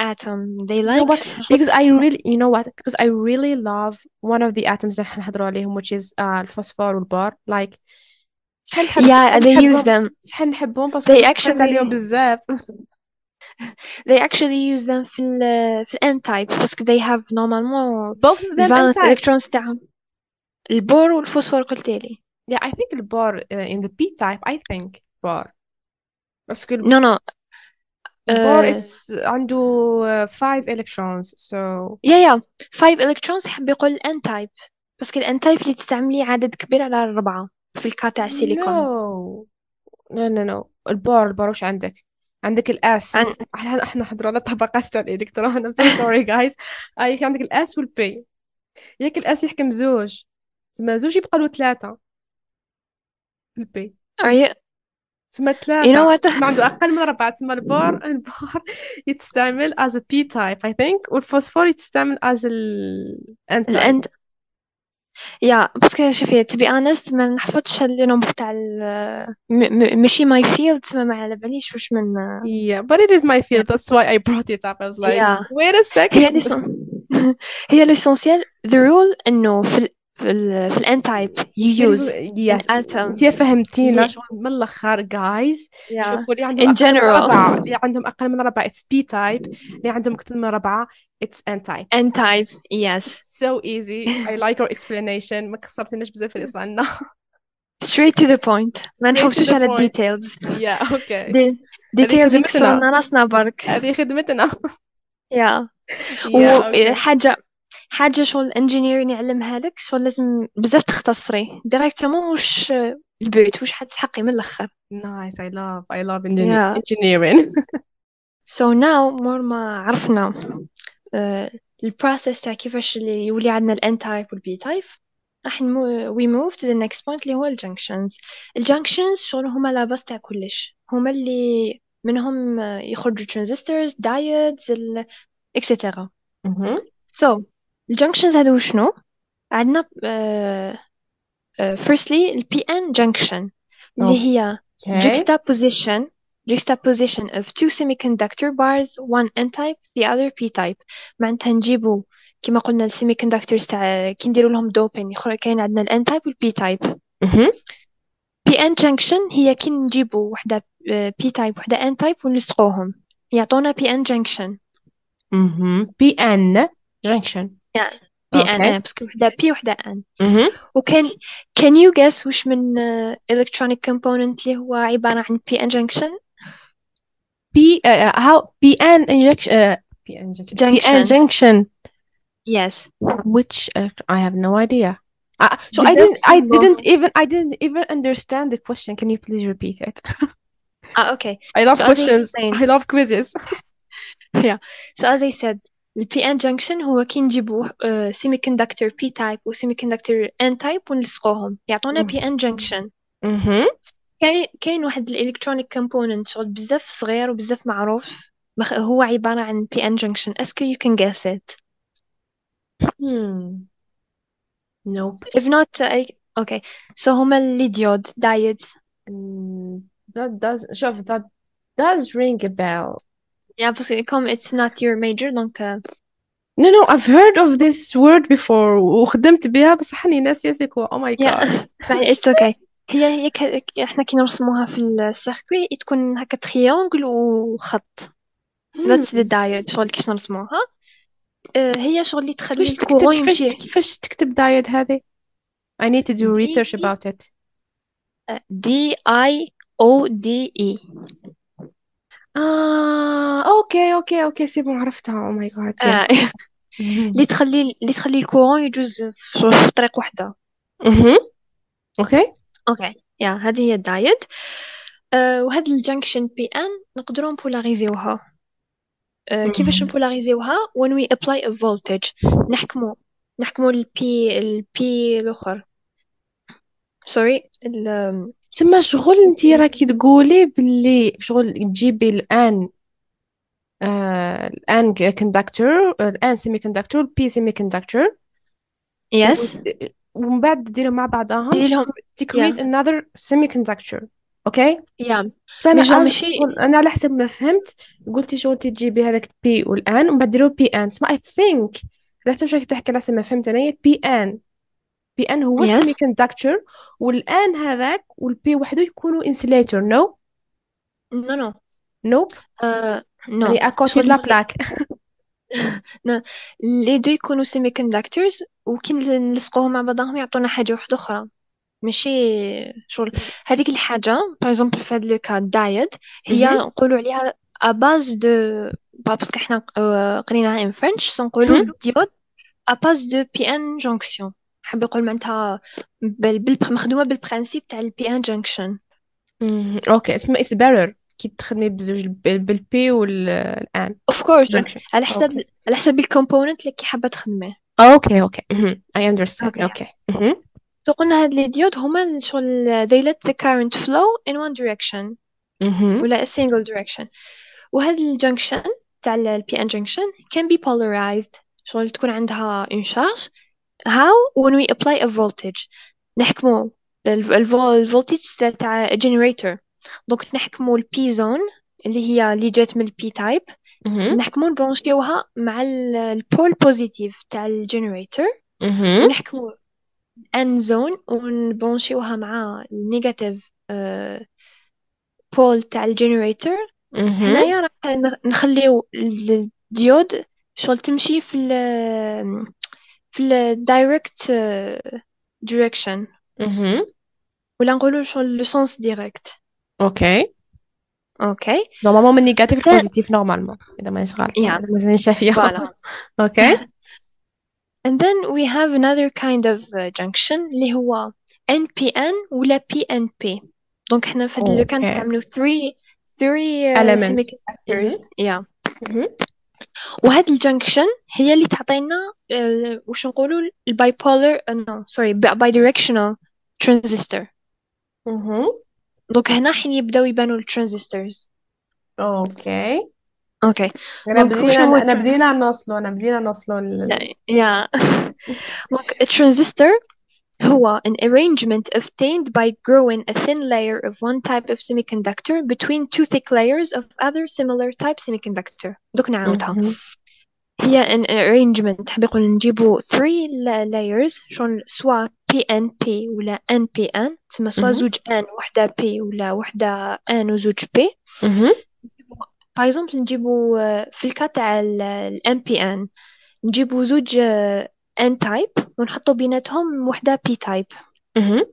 atom they You know like what? Because I really, you know what? Because I really love one of the atoms اللي حنهضروا عليهم which is uh, الفوسفور والبار. Like شحال نحب yeah شحال they use نحبهم them شحال نحبهم باسكو they تفرجت عليهم actually بزاف. they actually use them في ال في ال n type باسكو they have normalement Both of them N-type. electrons تاعهم البور والفوسفور قلتيلي Yeah, I think البار uh, in the P-type. I think بار. باسكو no no البار uh, it's عنده uh, five electrons so. yeah yeah 5 electrons حب يقول n type باسكو ال n type اللي تستعملي عدد كبير على الربعة في الكا تاع السيليكون No no no no البار البار وش عندك عندك الاس عن... إحنا إحنا حضرنا طبقات تاع الالكترون I'm so sorry guys. هيك عندك الاس والبي ياك الاس يحكم زوج. تسمى زوج يبقى له ثلاثة. البي are you تسمى you know ثلاثة. what تسمى عنده أقل من أربعة. تسمى البار. البار يتستعمل as a P type I think. والفوسفور يتستعمل as ال N type. ال n يا باسكو شوفي to be honest ما نحفظش هاد لي نومبر تاع ال م- م- ماشي ماي فيلد تسمى ما على باليش واش من yeah but it is my field that's why I brought it up I was like yeah wait a هي second ليسون هي l'essentiel the rule انه في ال في الان تايب يو يوز انت فهمتينا من الأخر جايز شوفوا اللي عندهم ان جنرال اللي عندهم أقل من ربعة. اتس بي تايب اللي عندهم أكثر من ربعة. اتس ان تايب ان تايب يس سو ايزي اي لايك اور اكسبلانيشن ما كسرتيناش بزاف اللي صالنا straight to the point. ما نحوسوش على الديتيلز يا أوكي ديتيلز يكسرنا راسنا برك هذه خدمتنا. يا وحاجه حاجة شغل انجينيري يعلمها لك شغل لازم بزاف تختصري. ديريكتومون واش البيت واش حتسحقي من الأخر. نايس اي لاف اي لاف انجينيرين سو ناو مور ما عرفنا. آه، البروسيس تاع كيفاش اللي يولي عندنا الان تايب والبي تايب راح وي موف تو ذا نيكست بوينت اللي هو الجانكشنز الجانكشنز شغل هما لا باس تاع كلش. هما اللي منهم يخرجوا ترانزستورز دايودز اكسيتيرا سو mm -hmm. so, الجنكشنز هادو شنو عندنا firstly البي PN junction. اللي هي Okay. juxtaposition juxtaposition of two semiconductor bars one n-type the other p-type. معناتها نجيبو كيما قلنا السيمي كوندكتورز تاع كي نديرو لهم دوبين يخرج كاين عندنا الان تايب والبي تايب مهم. بي PN junction هي كي نجيبو وحده P type وحده ان تايب ونلصقوهم يعطونا PN junction. جانكشن مهم. بي ان يعني pn okay آه، باسكو وحدة p وحدة n Mhm. وكان can you guess وش من آه، electronic component اللي هو عبارة عن pn junction P uh, how PN injection uh, PN junction PN junction junction yes which uh, I have no idea. Uh, so بزاف I didn't I simple. didn't even I didn't even understand the question. Can you please repeat it? ah okay I love So as I questions. explained- I love quizzes. So as I said ال PN junction هو كي نجيبو uh, semiconductor P type و semiconductor N type ونلصقوهم يعطونا مم. PN junction Mm-hmm. كاين واحد الالكترونيك كومبوننت شغل بزاف صغير وبزاف معروف هو عبارة عن PN junction اسكو you can guess it Hmm. Nope. if not I... okay so هما اللي ديود diodes Mm, that does شوف that does ring a bell. Yeah بس comme it's not your major donc uh, No no I've heard of this word before. وخدمت بها بصح راني ناسية سي كوا oh my god. معليش أوكي هي هي ك... إحنا كي نرسموها في السيركوي تكون هكا تريونغل وخط ذاتس ذا دايت شغل كيفاش نرسموها. آه، هي شغل اللي تخلي الكورون يمشي. كيفاش تكتب دايت هذه؟ I need to do دي research about it. دي اي أو دي اي آه أوكي أوكي أوكي سي بون عرفتها. أو ماي جاد يا. اللي تخلي اللي تخلي الكورون يجوز في في طريق واحدة مهم. أوكي. أوكي. يا هذه هي الدايت. أه وهاد الجنكشن بي إن نقدروا نبولاريزيوها أه كيفاش. نبولاريزيوها when we apply a voltage. نحكموا نحكموا البي البي الأخر. سوري تسمى شغل انتي راكي تقولي باللي شغل تجيبي الآن آه الآن كوندكتور الآن سيمي كوندكتور البي سيمي كوندكتور يس ومن بعد تديروا مع بعضهم ديري لهم to create يا another semiconductor. أوكي يا أنا ماشي. أنا على حسب ما فهمت قلتي شغل تجيبي هذاك بي والآن ومن بعد ديروا بي آن. سما اي ثينك على حسب شو تحكي على حسب ما فهمت أنا بي آن. بي أن هو يس semiconductor والآن هذاك والبي وحده يكونوا insulator نو نو نو نو نو يعني اكوتي لا بلاك نو لي دو يكونوا سيمي كوندكتورز وكي نلصقوهم مع بعضهم يعطونا حاجة واحدة أخرى. ماشي شغل. هذيك الحاجة باغ اكزومبل في هذا لوكا دايت هي مهم. نقولوا عليها اباز دو باسكو حنا قريناها ان فرنش سنقولوا. ديود اباز دو بي ان جونكسيون حاب يقول معناتها. مخدومة بالبرانسيب تاع البي ان جونكشن مهم. أوكي اسمها اس بيرر كي تخدمي بزوج بال- بالبي والان اوف كورس على حسب أوكي. على حسب الكومبوننت اللي كي حابة تخدميه. أوكي أوكي. I understand. أوكي. تو قلنا هاد لي ديود هما الشغل they let the current flow in one direction. ولا a single direction. وهاد الجنكشن تاع ال PN junction can be polarized. شغل تكون عندها une charge. How when we apply a voltage نحكمو ال- ال- الفولتج تاع- generator دونك نحكمو ال P zone اللي هي اللي جات من ال P type مهم. نحكمو نبرونشيوها مع ال- البول بوزيتيف تاع الجنريتور. ونحكمو ان زون ونبرونشيوها مع النيجاتيف بول تاع الجنريتور. هنايا راح نخليو الديود شغل تمشي في في الدايركت دايركشن. ولا نقولوا شغل لو سونس ديريكت أوكي أوكي نورمالمون من نيجاتيف لبوزيتيف نورمالمون اذا مانيش مازالني شافية فوالا أوكي and then we have another kind of uh, junction اللي هو NPN ولا PNP دونك إحنا في هاد اللو كان نستعملو three three uh, element semiconductors. مهم. وهاد الجنكشن هي اللي تعطينا ال- واش نقولوا البايبولر نو سوري bidirectional transistor مهم. دونك هنا حين يبداو يبانوا الترانزستورز أوكي أوكي أنا دونك واش بدينا هو أنا بدينا نوصلوا أنا بدينا نوصلوا. يا دونك الترانزستور هو an arrangement obtained by growing a thin layer of one type of semiconductor between two thick layers of other similar type semiconductor دوك نعاودها مهم. هي an arrangement حاب يقول نجيبو three la- layers شغل سوا PNP ولا NPN تسمى سوا مهم. زوج N وحدة P ولا وحدة N وزوج P مهم. باغ اكزومبل نجيبو آه، في الكا تاع ال ال NPN نجيبو زوج ان تايب ونحطوا بيناتهم وحدة بي تايب أها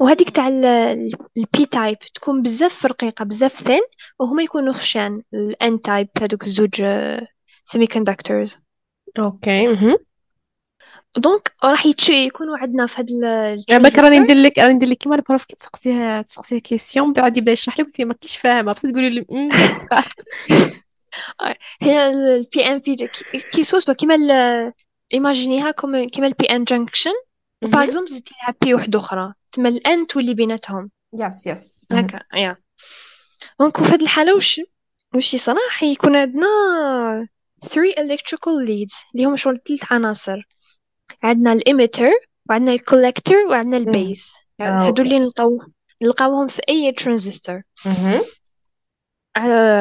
وهذيك تاع البي تايب تكون بزاف رقيقة بزاف ثين وهما يكونوا خشان. الان تايب هذوك زوج آه، سيمي كوندكتورز أوكي. أها دونك راح يتشي يكونوا عندنا في هاد بالك راني ندير لك راني ندير لك كيما البروف كي تسقسيها تسقسيها كيسيون بعد يبدا يشرح لك ما كيش فاهمة. بصح تقولي لي آه، هي البي ام بي كيسوس كيما ايماجينيها كوم كيما البي ان جانكشن وباغ مهم. اكزومبل زدتي لها بي وحده أخرى تما الان تولي بيناتهم يس يس هكا يا دونك في هاد الحالة وش وش يصرى راح يكون عندنا 3 electrical leads. اللي هم شغل ثلاث عناصر عندنا الإيميتر وعندنا الكولكتور وعندنا. البيس آه، هادو اللي نلقاو نلقاوهم في أي ترانزستور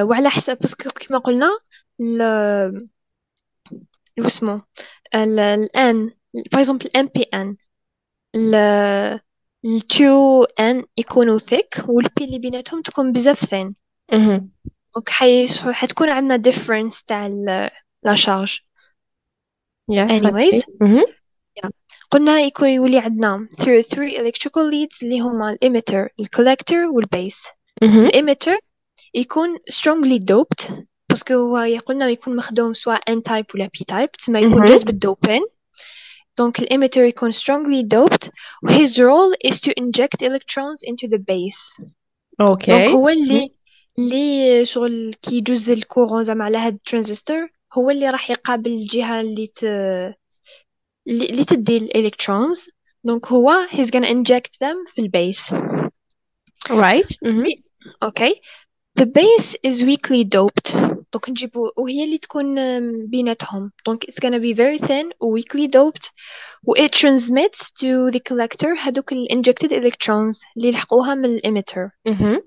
وعلى حسب باسكو كما قلنا ال- واسمه ال الان باغ اكزومبل الام بي ان ال 2 ان يكونوا thick والبي اللي بيناتهم تكون بزاف مهم. دونك حي... حتكون عندنا difference تاع لا شارج anyways. قلنا يكون يولي عندنا through three electrical leads اللي هما الإيميتر الكولكتور والبيس مهم. الإيميتر يكون strongly doped. باسكو هو قلنا يكون مخدوم سواء N type ولا P type تسمى يكون. جذب الدوبين. دونك الإيميتر يكون strongly doped. و his role is to inject electrons into the base. دونك Okay. هو اللي اللي شغل كي يجوز الكورون زعما على هاد الترانزستور هو اللي راح يقابل الجهة اللي ت... اللي تدي الالكترونز دونك هو he's gonna inject them في البيس. Right. أوكي the base is weakly doped. دونك نجيبو وهي اللي تكون um, بيناتهم دونك it's gonna be very thin و weakly doped و it transmits to the collector هادوك ال injected electrons اللي لحقوها من الemitter مهم.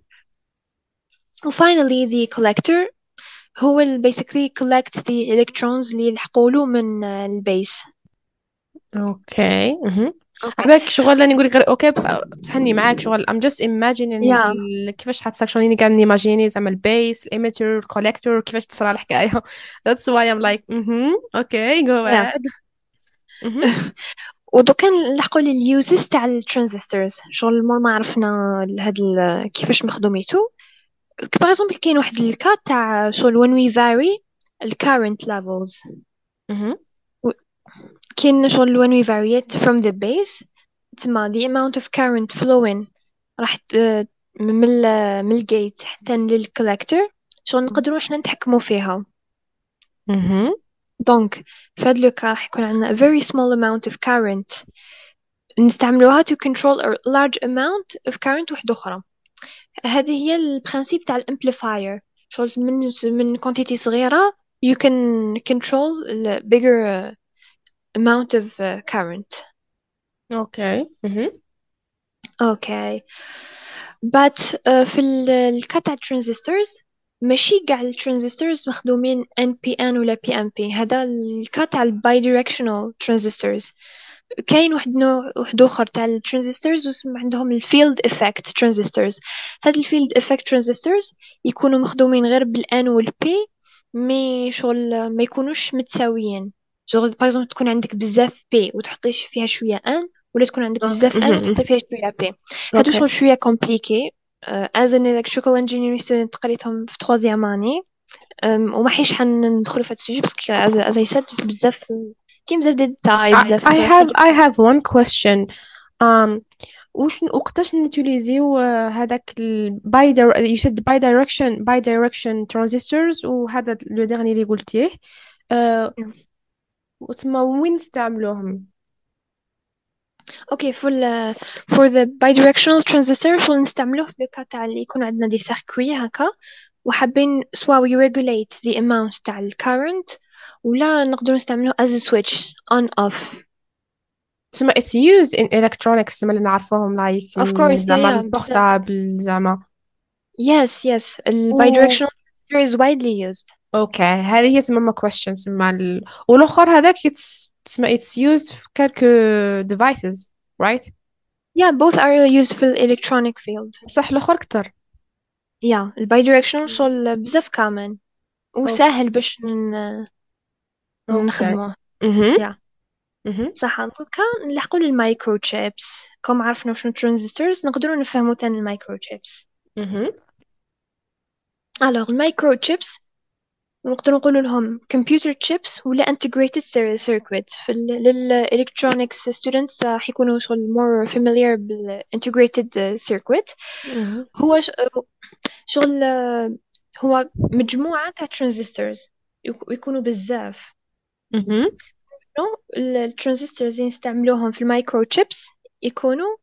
و finally the collector هو ال basically collects the electrons اللي لحقولو من uh, البيس Okay. عباك شغل راني نقول لك غير أوكي بس بصح معاك شغل. ام جاست ايماجينين كيفاش حتصاك شغل راني قاعد نيماجيني زعما البيس الايميتر الكوليكتور كيفاش تصرى الحكاية. ذاتس واي ام لايك أوكي جو اد ودوكا نلحقوا اليوزيز تاع الترانزستورز شغل مور ما عرفنا هاد كيفاش مخدوميتو باغ اكزومبل كاين واحد الكا تاع شغل وين وي فاري الكارنت ليفلز كاين شغل when we vary it from the base. تسمى the amount of current flowing راح ت- من ال من الجيت حتى للكولكتور شغل نقدروا إحنا نتحكموا فيها. مهم. دونك في هاد لوكا راح يكون عندنا a very small amount of current. نستعملوها to control a large amount of current وحدة أخرى. هذه هي البرانسيب تاع الامبليفاير شغل من من quantity صغيرة you can control a bigger amount of uh, current. Okay. مهم. okay. But uh, في ال- تاع transistors ماشي كاع الترانزستورز مخدومين NPN ولا PNP هذا الكات تاع bidirectional transistors كاين واحد نوع واحد آخر تاع الترانزستورز واسم عندهم الفيلد إفكت ترانزستورز. هاد الفيلد إفكت ترانزستورز يكونوا مخدومين غير بالان والبي مي شغل ما يكونوش متساويين. جوغ باغ اكزومبل تكون عندك بزاف بي وتحطي فيها شوية ان ولا تكون عندك بزاف ان وتحطي فيها شوية بي هادو شوية كومبليكي از ان داك شوكول انجينيري ستودنت قريتهم في تخوازيام اني وما حيش حندخلوا في هاد السوجي باسكو از از اي سيد بزاف كاين بزاف ديال التاي بزاف اي هاف اي هاف وان كويستيون um واش وقتاش نوتيليزيو آه، هذاك الباي باي يشد باي دايركشن باي دايركشن ترانزستورز وهذا لو ديرني اللي قلتيه. آه، وتسمى وين نستعملوهم اوكي for ال for the bidirectional transistor شغل نستعملوه في الكا تاع اللي يكون عندنا دي سيركوي هكا وحابين سوا we regulate the amount تاع ال current ولا نقدر نستعملوه as a switch on off تسمى it's used in electronics تسمى اللي نعرفوهم like of course yeah, زعما yeah بزاف البورتابل زعما yes yes ال و bidirectional transistor is widely used أوكي هذه هي تسمى question تسمى ال... والأخر هذاك it's تسمى it's used في quelques devices right? Yeah both are used في ال electronic field. صح الأخر أكثر yeah ال bidirectional شغل بزاف common. وسهل باش ن- نخدموه. أها yeah. أها صح. دوكا نلحقوا للمايكرو تشيبس كم عرفنا شنو ترانزستورز نقدروا نفهموا تاني المايكرو تشيبس أها الوغ المايكرو تشيبس نقدروا نقولوا لهم كمبيوتر تشيبس ولا integrated circuit في ال- للالكترونكس ستودنتس راح يكونوا شغل more familiar بال integrated circuit. أها. هو شغل هو مجموعة تاع ترانزستورز يكونوا بزاف. الترانزستورز اللي نستعملوهم في المايكرو تشيبس يكونوا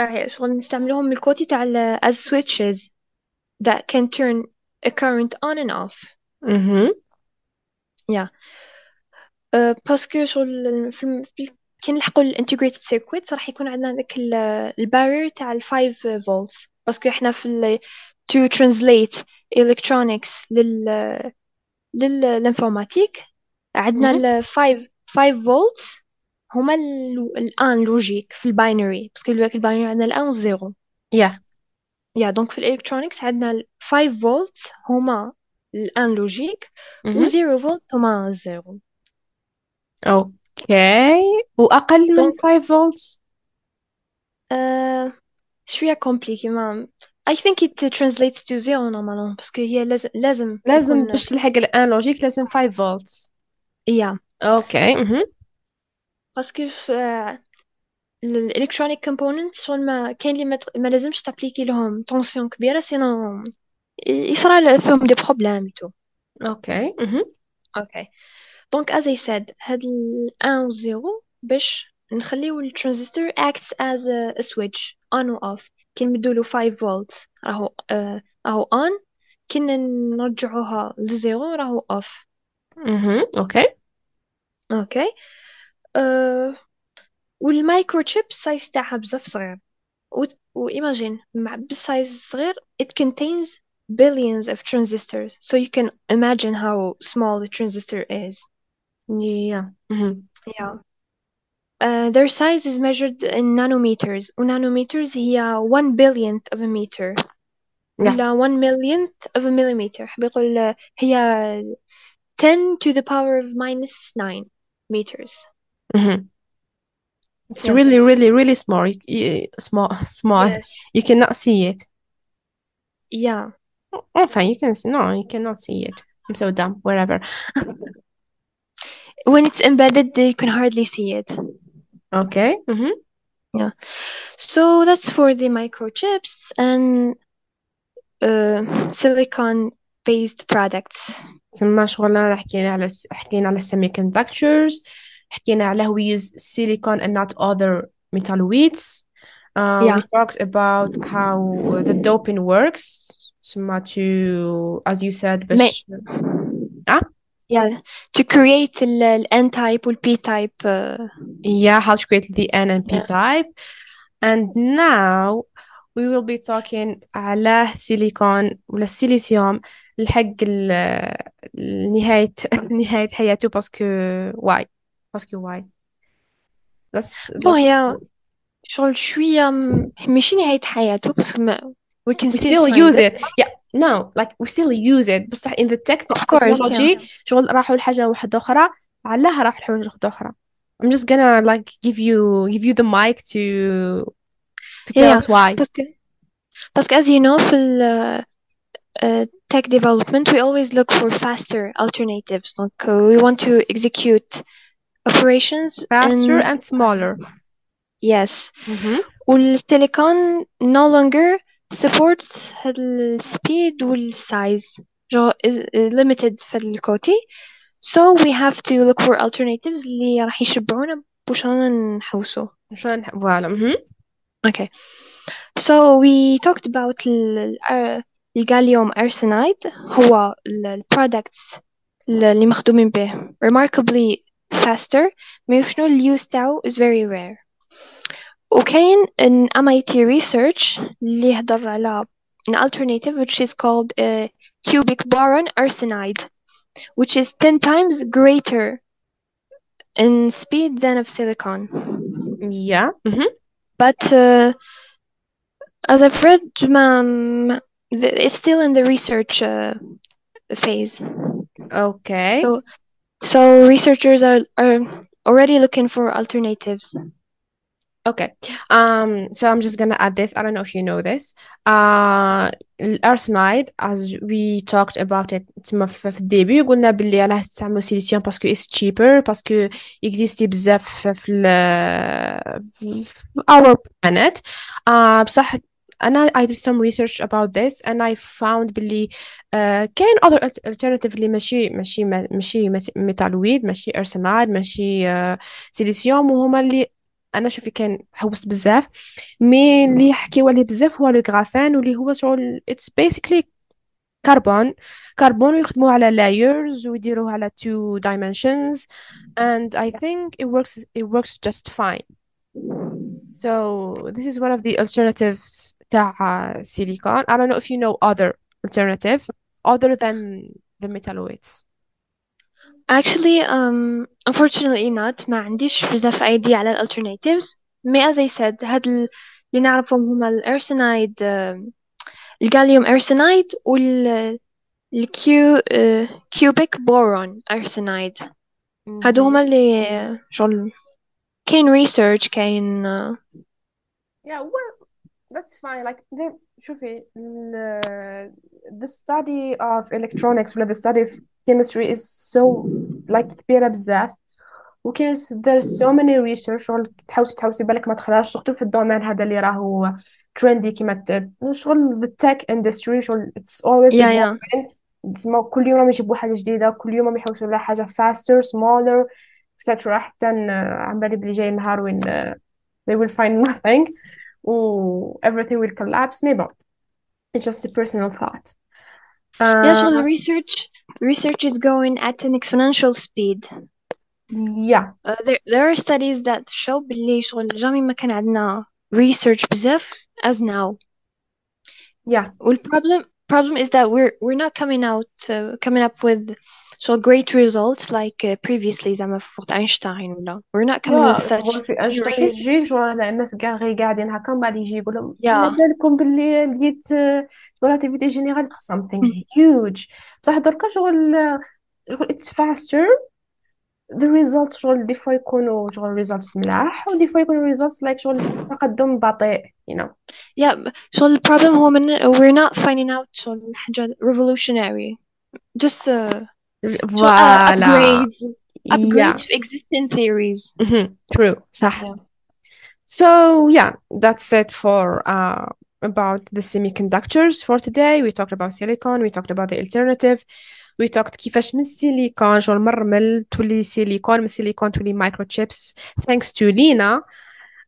آه، شغل نستعملوهم من الكوتي تاع as switches that can turn a current on and off. أها yeah. Uh, باسكو شغل في الم- في ال- كي نلحقوا الانتجريتد سيركويت راح يكون عندنا داك البارير تاع ال 5 فولتس باسكو إحنا في ال to translate electronics لل للانفورماتيك عندنا مهم. ال 5 5 فولت هما ال- الان لوجيك في الباينري باسكو الباينري عندنا الان والزيرو. Yeah. يا دونك في الالكترونيكس عندنا ال 5 فولت هما الان لوجيك و مهم. 0 فولت هما الزيرو أوكي واقل من دونك 5 volts? آه شوية compliqué ما I think it translates to zero normalement باسكو هي لازم لازم لازم باش تلحق الان لوجيك لازم 5 volts. يا أوكي. باسكو الالكترونيك كومبوننت شغل ما كاين اللي ما, لازمش تابليكي لهم طونسيون كبيرة سينو يصرى فيهم دي بروبليم تو. أوكي. مهم. أوكي. دونك as I said هاد ال 1 و 0 باش نخليو الترانزستور acts as a, switch on و off. كي نمدولو 5 فولت راهو آه راهو on. كي نرجعوها لزيرو راهو off. مهم. أوكي. أوكي. أه والمايكرو تشيب السايز تاعها بزاف صغير. و وإيماجين مع بالسايز صغير it contains billions of transistors so you can imagine how small the transistor is yeah مهم. yeah uh, their size is measured in nanometers و nanometers هي 1 billionth of a meter yeah ولا 1 millionth of a millimeter حاب يقول هي 10 to the power of minus 9 meters مهم. It's yeah really, really, really small. You, you- small, small. yes You cannot see it. yeah Enfin, you can. No, you cannot see it. I'm so dumb. Whatever. when it's embedded you can hardly see it Okay. Mhm. yeah so that's for the microchips and uh, silicon based products تما شغلنا حكينا على الس- حكينا على semiconductors حكينا على how we use silicon and not other metalloids. Uh, we yeah talked about how the doping works. تما to, as you said, Ma- باش ah yeah to create ال ال N type وال P type uh, yeah, how to create the N and P yeah type. And now we will be talking على silicon ولا السيليسيوم لحق ال- نهاية نهاية حياته باسكو why باسكو why that's بون that's هي شغل شوية م- ماشي نهاية حياته بس ما we can we still still find use it it yeah no like we still use it بصح in the tech of course yeah technology شغل راحوا لحاجة واحدة أخرى علاها راحوا لحاجة واحدة أخرى I'm just gonna like give you give you the mic to to tell yeah us why بس بس as you know في ال uh, tech development we always look for faster alternatives donc uh, we want to execute operations faster and and smaller yes Mhm. والسيليكون no longer supports هاد ال speed وال size genre is is limited في هاد الكوتي so we have to look for alternatives اللي راح يشبعونا باش رانا نحوسو شلون فوالا مهم. okay so we talked about ال ال- الجاليوم arsenide هو ال ال products اللي مخدومين به remarkably faster ما شنو ال use تاعو is very rare وكاين an MIT research اللي يهضر على an alternative which is called uh, cubic boron arsenide which is 10 times greater in speed than of silicon yeah Mhm. but uh, as I've read ما ما- the- it's still in the research uh, phase okay so so researchers are are already looking for alternatives Okay. Um, so I'm just gonna add this. I don't know if you know this. Uh, الارسنايد as we talked about it تسمى في في الديبي قلنا باللي علاه تستعملوا سيليسيوم باسكو it's cheaper باسكو يكزيستي بزاف في ال في our planet. Uh, بصح أنا I did some research about this and I found باللي uh, كاين other alter- alternative اللي ماشي ماشي ماشي ميتالويد ماشي ارسنايد ماشي uh, سيليسيوم وهما اللي أنا شوفي كان حوست بزاف مي اللي يحكيو عليه بزاف هو لو غرافان واللي هو شغل اتس بيسيكلي كربون كربون ويخدموه على لايرز ويديروه على two dimensions and I think it works it works just fine so this is one of the alternatives تاع silicon I don't know if you know other alternative other than the metalloids Actually, um, unfortunately not ما عنديش بزاف idea على ال alternatives مي as I said هاد ال- اللي نعرفهم هما الارسنايد الجاليوم ارسنايد وال الكيو كيوبيك بورون ارسنايد هادو هما اللي آه، شغل كاين research كاين آه، Yeah, well, that's fine. Like, the, شوفي, ال- the study of electronics ولا the study of chemistry is so like كبيرة بزاف وكاين there's so many research شغل تحوسي تحوسي بالك ما تخرجش سورتو في الدومين هذا اللي راهو ترندي كيما ت- شغل the tech industry شغل it's always yeah yeah evolving تسمى كل يوم راهم يجيبوا حاجة جديدة كل يوم راهم يحوسوا على حاجة faster smaller etc حتى ن- عم بالي بلي جاي نهار وين uh, they will find nothing و everything will collapse maybe it's just a personal thought yeah شغل uh, research research is going at an exponential speed yeah Uh, there there are studies that show باللي شغل جامي ما كان عندنا research بزاف as now yeah وال problem problem is that we're we're not coming out uh, coming up with so great results like uh, previously زعما في وقت أينشتاين ولا we're not coming with يا such شغل في أينشتاين theories يجي شغل هذا الناس كاع غير قاعدين هكا من بعد يجي يقول لهم yeah على بالكم باللي لقيت relativity general it's something huge بصح دركا شغل شغل it's faster the results شغل دي فوا يكونوا شغل results ملاح ودي فوا يكونوا results like شغل تقدم بطيء you know yeah ب- شغل the problem هو من we're not finding out شغل حاجة revolutionary just uh, شغل uh, فوالا upgrades yeah upgrades في existing theories Mhm. true صح yeah So yeah, that's it for uh, about the semiconductors for today. We talked about silicon, we talked about the alternative, we talked كيفاش من السيليكون شغل مرمل تولي سيليكون من السيليكون تولي microchips thanks to Lina.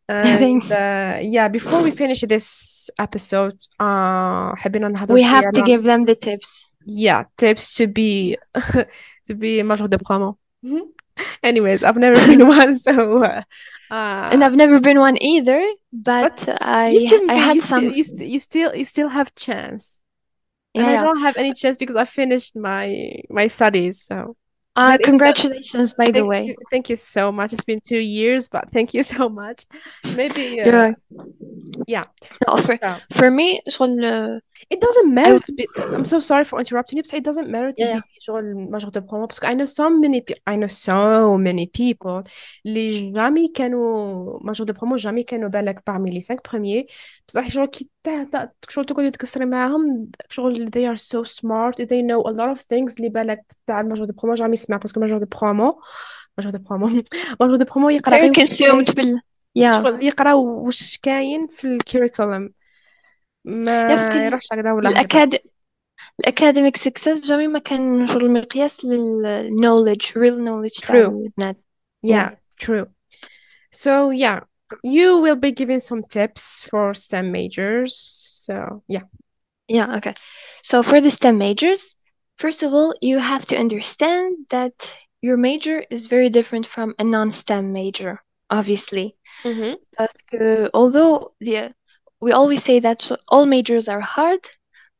And thanks uh, yeah, before we finish this episode, uh, حبينا نهضر we شوية have to على give them the tips yeah tips to be to be major de promo. Mhm. Anyways, I've never been one, so uh, and uh, I've never been one either But but you I can I be had you still some you, st you still you still have chance. And yeah I yeah don't have any chance because I finished my my studies. So, uh but if the, congratulations by the thank way you thank you so much. It's been two years, but thank you so much. Maybe you're uh right yeah. no for So for me شغل uh, it doesn't I matter to be I'm so sorry for interrupting you, but it doesn't matter to yeah be yeah شغل major de promo because I know so many pe- I know so many people اللي جامي كانوا major de promo جامي كانوا بالك parmi les cinq premiers بصح شغل كي تا- تا- شغل تقعدي تكسري معاهم شغل they are so smart they know a lot of things اللي بالك تاع major de promo جامي يسمع باسكو major de promo major de promo major de promo يقرا very غير واش كاين consumed بال yeah شغل يقرا واش كاين في الكوريكولم yeah بس ما ال- يروحش هكذا ولا هكذا الأكاد الأكاديميك success جامي ما كان شغل مقياس لل knowledge real knowledge تاع true البنات yeah Yeah, true. So yeah, you will be giving some tips for STEM majors. So yeah. yeah okay so for the STEM majors first of all you have to understand that your major is very different from a non-STEM major obviously Mm-hmm. Parce que although the we always say that all majors are hard,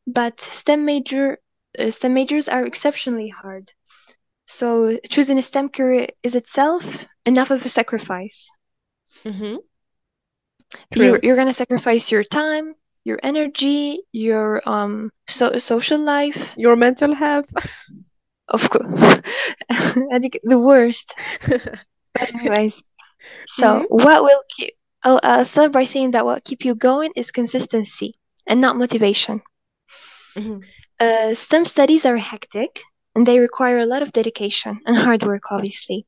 but STEM major uh, STEM majors are exceptionally hard. So choosing a STEM career is itself enough of a sacrifice. Mm-hmm. You're you're gonna sacrifice your time, your energy, your um so social life, Your mental health. of course. I think the worst. But anyways, so Mm-hmm. what will keep I'll, I'll start by saying that what keep you going is consistency and not motivation. Mm-hmm. Uh, STEM studies are hectic and they require a lot of dedication and hard work, obviously.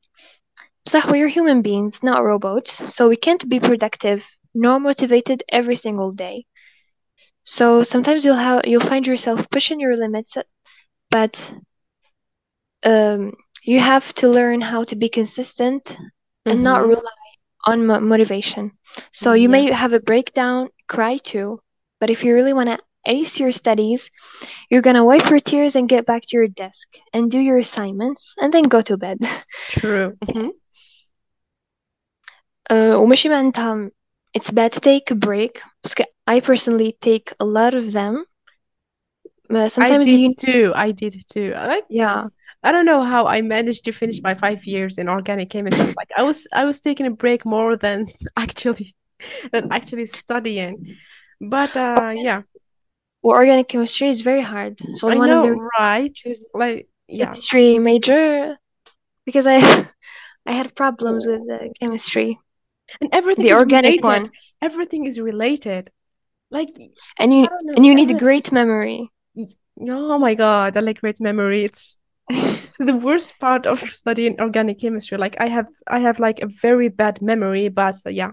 So we're human beings, not robots, so we can't be productive nor motivated every single day. So sometimes you'll have you'll find yourself pushing your limits, but um, you have to learn how to be consistent and not Mm-hmm rely on mo- motivation. So you Yeah. may have a breakdown, cry too, but if you really want to ace your studies, you're gonna wipe your tears and get back to your desk and do your assignments and then go to bed. True. Mm-hmm. uh, وماشي معناتها it's bad to take a break because I personally take a lot of them. Uh, I sometimes did you too. I did too. I like yeah I don't know how I managed to finish my five years in organic chemistry. Like I was I was taking a break more than actually than actually studying. But uh yeah, Well, organic chemistry is very hard. So I one of know, the right? Like yeah. chemistry major because I I had problems with the chemistry, And everything the is organic related. one, Everything is related. Like and you know, and you need a great memory. oh my God, I like great memory. It's it's the worst part of studying organic chemistry. Like I have I have like a very bad memory, but uh, yeah.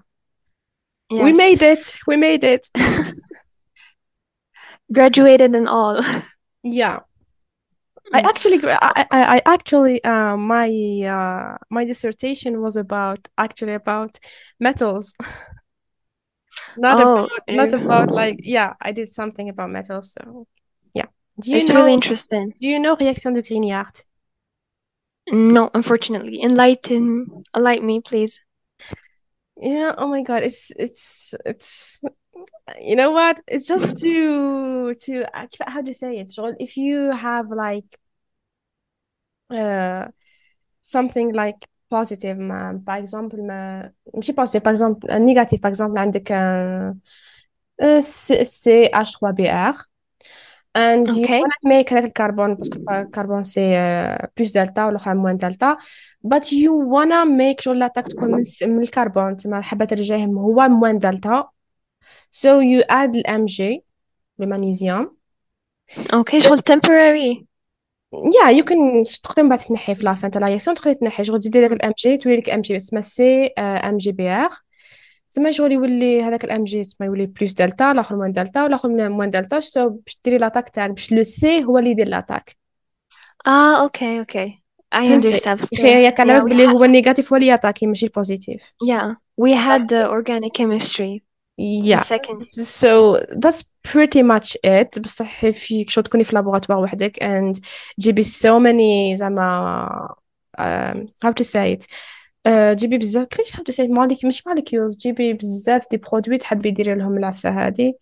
We made it. We made it. graduated and all. Yeah. I Mm. actually, I, I, I actually, uh, my, uh, my dissertation was about actually about metals, not Oh, about, not about uh, like, yeah, I did something about metals. So. Do you it's really know, interesting. do you know Réaction de Grignard? No, unfortunately. Enlighten, enlighten me, please. Yeah. Oh my God. It's, it's, it's, you know what? It's just to, to, how do you say it? So If you have like, uh, something like positive ما par exemple ما ماشي positive par exemple un négatif par exemple عندك un un C- CH3Br and you Okay. wanna make هذاك الكربون باسكو الكربون سي بلس دلتا والاخر موان دلتا but you wanna make شغل لاطاك تكون من, من الكربون تما الحبات اللي جايهم هو موان دلتا so you add الام جي المغنيسيوم Okay, شغل temporary. يا يو كان تقدر من بعد تنحي في لافان تاع لا تقدر تنحي شغل تزيدي داك الام جي تولي لك ام جي اسمها سي ام جي بي ار تسمى شغل يولي هذاك الام جي تسمى يولي بلوس دلتا الآخر موان دلتا والاخر موان دلتا باش ديري لاطاك تاعك باش لو سي هو اللي يدير لاطاك Ah, okay, okay. I understand. ياك على بالك بلي هو النيجاتيف هو اللي يعطاكي ماشي البوزيتيف yeah, we had uh, organic chemistry. Yeah, second. so that's pretty much it. بصح فيك شو تكوني في لابوغاتوار وحدك and تجيبي so many زعما um, how to say it. uh, تجيبي بزاف كيفاش how to say it مالك ماشي molecules تجيبي بزاف دي برودوي تحبي ديري لهم العفسة هادي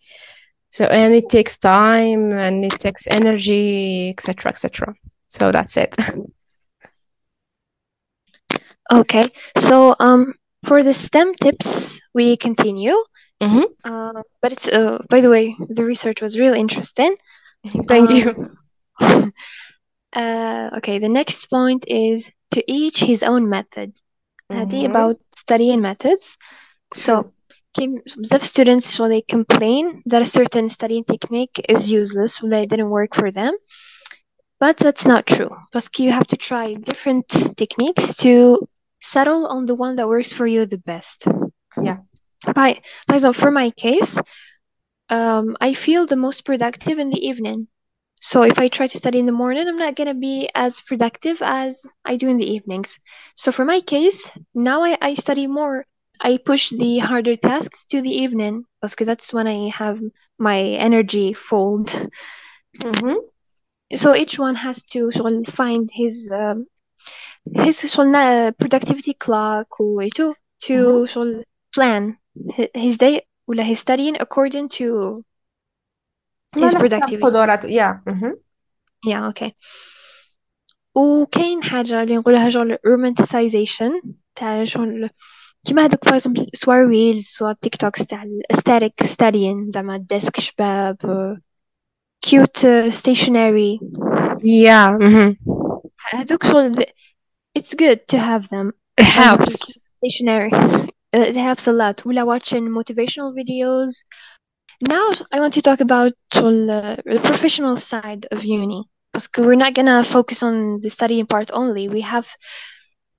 so and it takes time and it takes energy etc etc so that's it Okay, so um, for the STEM tips, we continue. Mhm. Uh, but it's uh, by the way, the research was really interesting. thank you Um, uh, okay, the next point is to each his own method. هذه Mhm. about studying methods. So, كاين بزاف students so they complain that a certain studying technique is useless or that it didn't work for them. But that's not true. Because you have to try different techniques to settle on the one that works for you the best. Yeah. By, for example, for my case, um, I feel the most productive in the evening. So if I try to study in the morning, I'm not gonna be as productive as I do in the evenings. So for my case, now I, I study more. I push the harder tasks to the evening because that's when I have my energy fold. Mhm. So each one has to شغل find his um, his شغل uh, productivity clock و to to Mhm. شغل plan hi- his day ولا his studying according to ما his على حسب productivity. قدراته yeah Mhm. Yeah, okay. وكاين حاجة اللي نقولها شغل romanticization تاع شغل كيما هذوك for example سوا reels سوا تيك توكس تاع ال aesthetic studying زعما ديسك شباب uh, cute uh, stationery yeah Mhm. هذوك شغل it's good to have them it as a helps stationery Uh, it helps a lot ولا watching motivational videos now I want to talk about شغل, uh, the professional side of uni because we're not gonna focus on the studying part only we have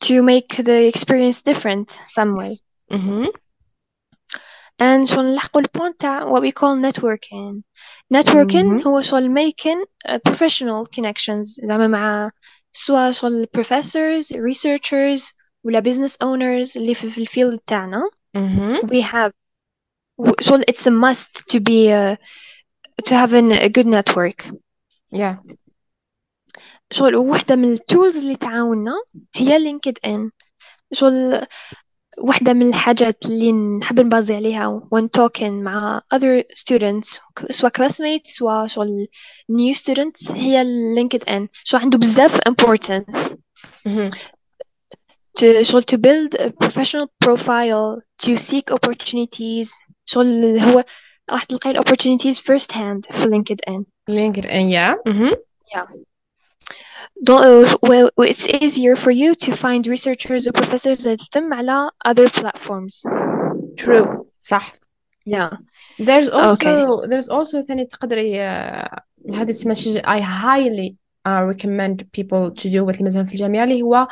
to make the experience different some way Mhm. and شغل نلحقوا البوينت تاع what we call networking networking Mhm. هو شغل making uh, professional connections زعما مع سواء شغل professors researchers ولا business owners اللي في في الفيلد تاعنا Mhm. we have و- شغل it's a must to be uh, to have an, a good network yeah شغل واحدة من التولز اللي تعاوننا هي لينكد ان شغل واحدة من الحاجات اللي نحب نبازي عليها when talking مع other students سواء classmates سواء شغل new students هي اللينكد ان شو عنده بزاف importance مهم. to شغل to build a professional profile to seek opportunities شغل هو راح تلقي ال opportunities first hand في لينكد ان لينكد ان يا مهم. Don't- well, it's easier for you to find researchers or professors اللي تتم على other platforms true صح yeah there's also Okay. there's also ثاني تقدري آه، هذه تسمى شيء I highly uh, recommend people to do with مثلا في الجامعة اللي هو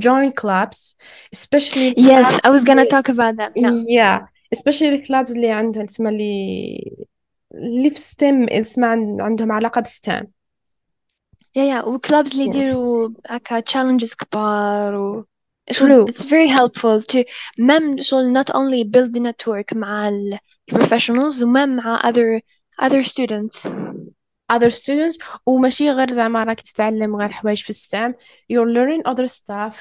join clubs especially yes clubs I was gonna اللي- talk about that yeah yeah especially الكلابز اللي عندهم تسمى اللي اللي في ستيم اسمها عن- عندهم علاقة بستام yeah yeah وكلابز اللي Yeah. يديروا هكا challenges كبار و True. شغل it's very helpful to مم شغل not only build the network مع ال professionals ومم مع other other students other students وماشي غير زعما راك تتعلم غير حوايج في ستام you're learning other stuff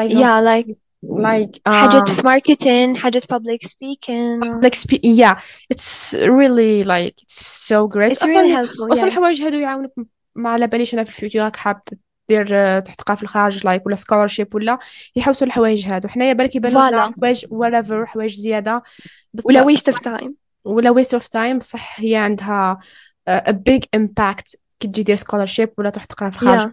for example yeah like like حاجات um, في marketing حاجات public speaking like spe- yeah it's really like it's so great it's really اصلا helpful اصلا yeah الحوايج هادو يعاونوك ما على باليش انا في الفيوتشر راك حاب دير آه، تحتقى في الخارج لايك ولا سكولرشيب ولا يحوسوا الحوايج هادو حنايا بالك يبانوا لنا Voilà. حوايج whatever حوايج زياده بس ولا waste of time ولا waste of time بصح هي عندها uh, a big impact كي تجي دير scholarship ولا تروح تقرا في الخارج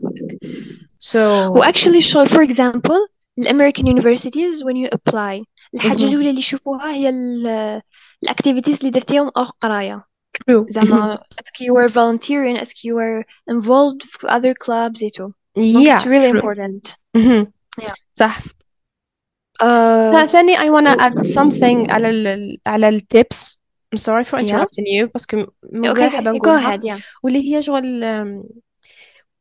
so و actually شو for example ال American universities when you apply الحاجة مهم. الأولى اللي يشوفوها هي ال activities اللي درتيهم أو قراية true زعما اسك you were volunteering اسك you were involved في other clubs et tout donc yeah it's really true. important مهم. Yeah. صح uh, ثاني I wanna add something على ال على ال tips I'm sorry for Yeah. interrupting you باسكو من okay غير okay حابة go نقولها ahead yeah واللي هي شغل um,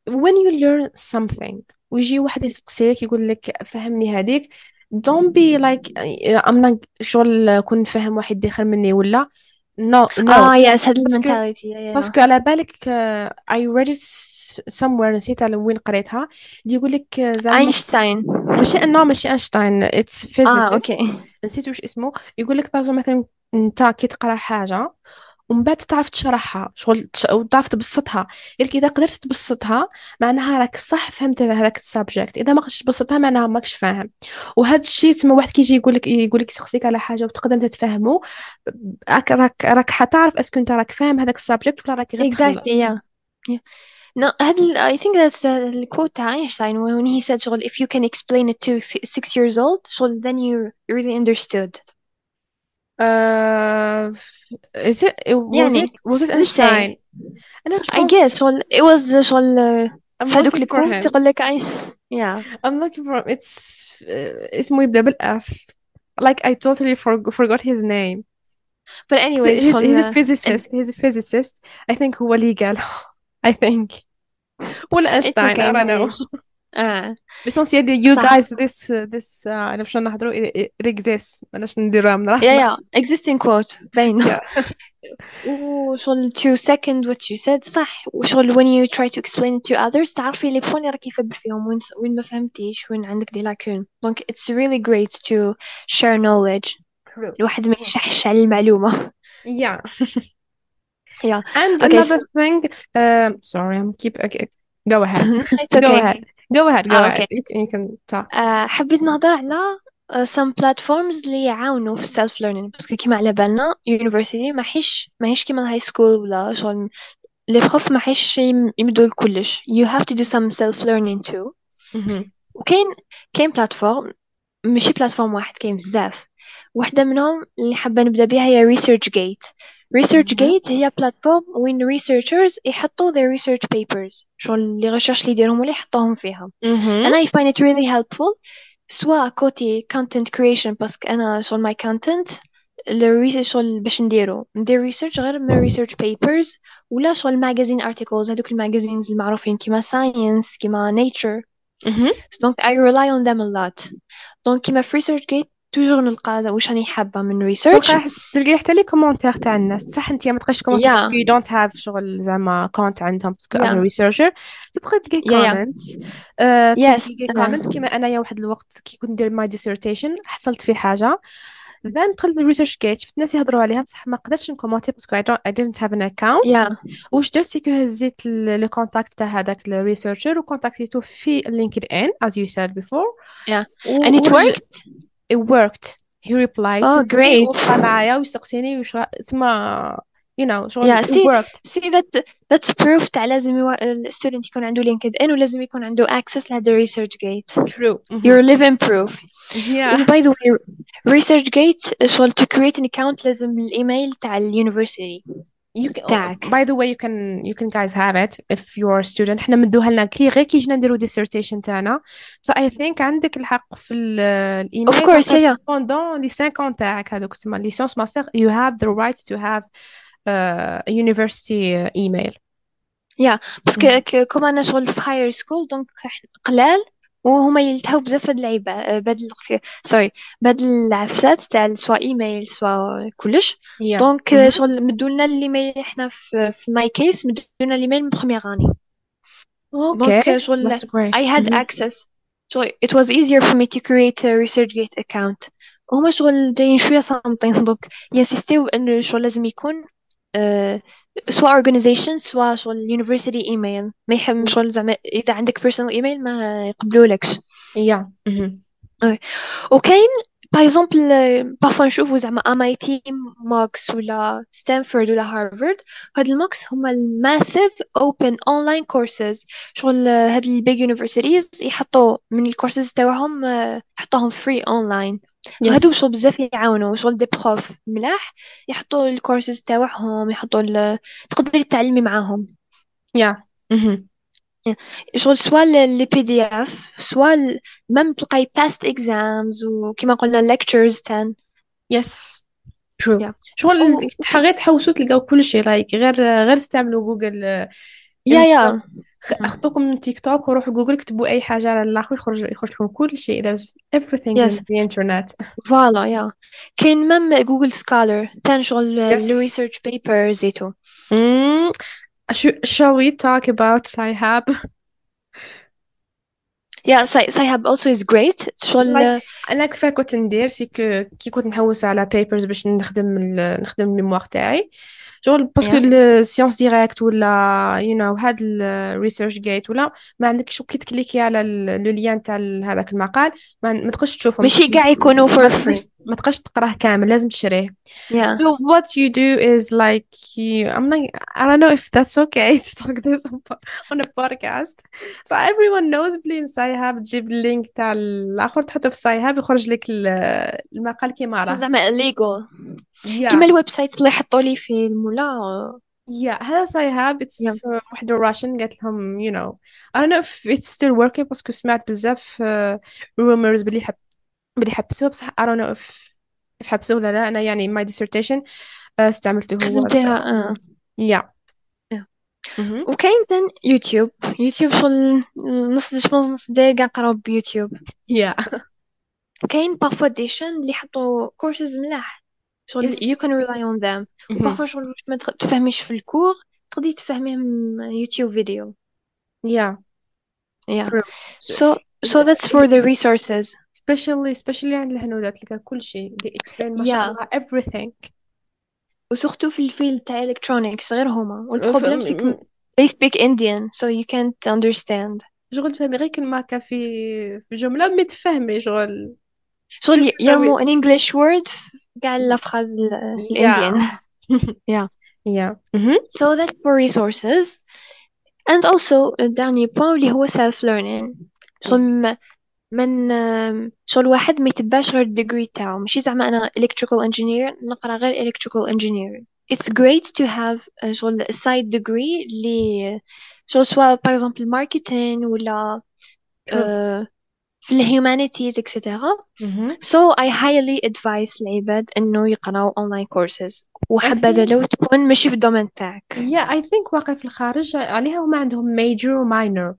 when you learn something ويجي واحد يسقسيك يقول لك فهمني هذيك don't be like I'm not شغل كون فهم واحد آخر مني ولا. No no. ah yes هاد yeah. باسكو على بالك uh, I read it somewhere نسيت على وين قريتها. اللي يقول لك زعما أينشتاين ماشي انه ماشي اينشتاين it's آه physicist أوكي. نسيت واش اسمه. يقول لك باغ مثلا أنت كي تقرأ حاجة ومن بعد تعرف تشرحها شغل تش- وتعرف تبسطها. يقول لك إذا قدرت تبسطها معناها راك صح فهمت هذا- هذاك السبجكت. إذا ما قدرتش تبسطها معناها ماكش فاهم. وهذا الشيء تسمى واحد كيجي يقول لك يقول لك على حاجة وتقدر أنت تفهمه. راك راك راك حتعرف أسكو أنت راك فاهم هذاك السبجكت ولا راك غير exactly yeah. No I think that's the quote أينشتاين when he said شغل if you can explain it to si- six years old then you really understood. uh, is it was يعني it was it let's say Einstein انا I guess شغل it was شغل I'm في هذوك looking for الكوت him يقول لك عايش yeah I'm looking for him it's uh, اسمه يبدأ بالأف like I totally for, forgot his name but he's, anyways he's, he's a شغل physicist he's a physicist I think هو اللي قال I think ولا it's أينشتاين okay I don't know معليش اه l'essentiel you صح guys this uh, this uh, أنا باش نهضروا it, it exists ماناش نديروها من yeah راسنا yeah existing quote باين yeah وشغل to second what you said صح وشغل when you try to explain it to others تعرفي لي بوين اللي راكي يفبر فيهم وين وين ما فهمتيش وين عندك دي لاكون donc it's really great to share knowledge True. الواحد ما يشحش على المعلومة yeah yeah and okay another so thing um sorry I'm keep okay go ahead it's go okay ahead Go ahead go ahead okay you can, you can talk آه، حبيت نهضر على آه، some platforms اللي يعاونوا في self learning باسكو كيما على بالنا university ماهيش ماهيش كيما الهاي سكول ولا شغل. لي بروف ماهيش يم- يمدوا لكلش. You have to do some self learning too. وكاين كاين بلاتفورم ماشي بلاتفورم واحد كاين بزاف. واحدة منهم اللي حابة نبدأ بها هي ResearchGate ResearchGate هي بلاتفورم وين researchers يحطوا their research papers شغل لي ريسيرش اللي يديرهم ولا يحطوهم فيها Mhm. and I find it really helpful سواء كوتي content creation باسكو أنا شغل my content الريسيرش شغل باش نديرو ندير ريسيرش غير من research papers ولا شغل magazine articles هذوك الماجازينز المعروفين كيما science كيما nature Mhm. donc I rely on them a lot donc كيما في ResearchGate توجور نلقى واش راني حابة من ريسيرش تلقاي حتى لي كومونتير تاع الناس. صح أنت ما تبقاش كومونتير يا باسكو يو دونت هاف شغل زعما كونت عندهم باسكو از ريسيرشر تدخل تلقاي كومنتس يس كومنتس كيما أنايا واحد الوقت كي كنت ندير ماي ديسيرتيشن حصلت في حاجة. Then دخلت الريسيرش جيت شفت الناس يهضروا عليها بصح ما قدرتش نكومونتي باسكو didn't have an account. يا واش درت؟ سيكو هزيت لو كونتاكت تاع هذاك الريسيرشر وكونتاكتيتو في لينكد ان as you said before. يا و- and it worked it worked he replied oh to me great وبقى معايا ويسقسيني وش تسمى you know شغل yeah it see worked see that that's proof تاع لازم يوا... الستودنت يكون عنده لينكد ان ولازم يكون عنده access لهذا ريسيرش جيت true mhm. you're living proof yeah و by the way research gate شغل to create an account لازم الايميل تاع اليونيفرسيتي you can, تاعك by the way you can you can guys have it if you're a student حنا مدوها لنا كي غير كي جينا نديرو ديسيرتيشن تاعنا so I think عندك الحق في الايميل اوف كورس yeah pendant لي 50 تاعك هذوك تسمى ليسونس ماستر you have the right to have uh, a university email yeah باسكو كوم أنا شغل في higher school دونك قلال وهما يلتهوا بزاف هاد اللعيبة. بهاد سوري بهاد العفسات تاع سوا إيميل سوا كلش. Yeah. دونك Mhm. شغل مدولنا الإيميل إحنا في في ماي كيس مدولنا الإيميل من بروميير اني دونك شغل had Mhm. access. شغل it was easier for me to create a ResearchGate account. هما شغل جايين شوية صامتين دونك ينسيستيو بأنه شغل لازم يكون آه سواء organization سواء شغل university email. ما يحب شغل زعما إذا عندك personal email ما يقبلولكش. Mhm. وكاين باغ اكزومبل بارفوا نشوفوا زعما MIT ماكس ولا ستانفورد ولا هارفارد هاد الماكس هما الماسيف اوبن اونلاين كورسز شغل هاد البيج يونيفرسيتيز يحطوا من الكورسز تاعهم آه، يحطوهم فري اونلاين وهادو yes شغل بزاف يعاونوا شغل دي بروف ملاح يحطوا الكورسز تاعهم يحطوا ال... تقدري تتعلمي معاهم. Yeah. Mhm. شغل سواء لي بي دي اف سواء ال- ميم تلقاي past exams وكما قلنا lectures تان. True. Yeah. شغل و- تح- غير تحوسوا تلقاو كل شيء لايك غير غير استعملوا جوجل آه، يا انت يا أخطوكم من تيك توك وروحوا جوجل كتبوا أي حاجة على الآخر يخرج يخرج لكم كل شيء. There's everything Yes. in the internet. فوالا يا كاين ميم جوجل سكولر تان شغل Yes. لو ريسيرش بيبرز زيتو. Sh- shall we talk about Sci-Hub يا سايهاب also is great. شغل أنا كيف كنت ندير سي كو كي كنت نحوس على بيبرز باش نخدم ال- نخدم الميموار تاعي. شغل باسكو. السيونس ديريكت ولا يو نو هاد الريسيرش جيت ولا ما عندكش كي تكليكي على لو ليان تاع هذاك المقال ما تقدرش تشوفه ما ماشي كاع يكونوا free تقدرش ما تقدرش تقراه كامل لازم تشريه yeah So what you do is like you, I'm like, I don't know if that's okay to talk this on, a podcast. So everyone knows بلي سايهاب تجيب اللينك تاع الآخر تحطه في سايهاب يخرج لك ال- المقال كيما راه. زعما Yeah, كيما الويب سايت اللي يحطوا لي فيلم ولا yeah. هذا Yeah. uh, وحدة Russian قالت لهم you know I don't know if it's still working باسكو سمعت بزاف uh, rumors بلي حب بلي حبسوه بصح I don't know if if حبسوه ولا لا أنا يعني my dissertation uh, استعملته هو آه. yeah. Yeah. Mhm. وكاين تان يوتيوب يوتيوب شغل نص جوبونس نص كاع نقراو بيوتيوب Yeah. كاين بارفوا دي شان اللي يحطوا كورسز ملاح شغل Yes. you can rely on them. وبارفوا شغل واش ما تفهميش في الكور تقدري تفهميه من يوتيوب فيديو Yeah. yeah True. so so that's for the resources Especially especially عند الهنودات تلقى كل شيء they explain ما شاء Yeah. الله everything. وسورتو في الفيلد تاع electronics غير هما ف- والبروبليم سي م- they speak Indian so you can't understand شغل تفهمي غير كلمة هكا في في جملة ما تفهمي شغل شغل شو ي- يرموا an English word في كاع لا فراز Yeah. الإنديان Yeah. Yeah. Mhm. so that's for resources and also الدرني بوان اللي هو self learning شغل Yes. من شغل واحد ما يتبعش غير الديجري تاعو ماشي زعما أنا electrical engineer نقرا غير electrical engineering it's great to have آه، شغل side degree اللي شغل سواء par exemple marketing ولا. آه، في ال humanities etc Mhm. so I highly advise العباد انه يقراو online courses I وحبذا لو تكون ماشي في الدومين تاعك yeah I think واقع في الخارج عليها هما عندهم major و minor.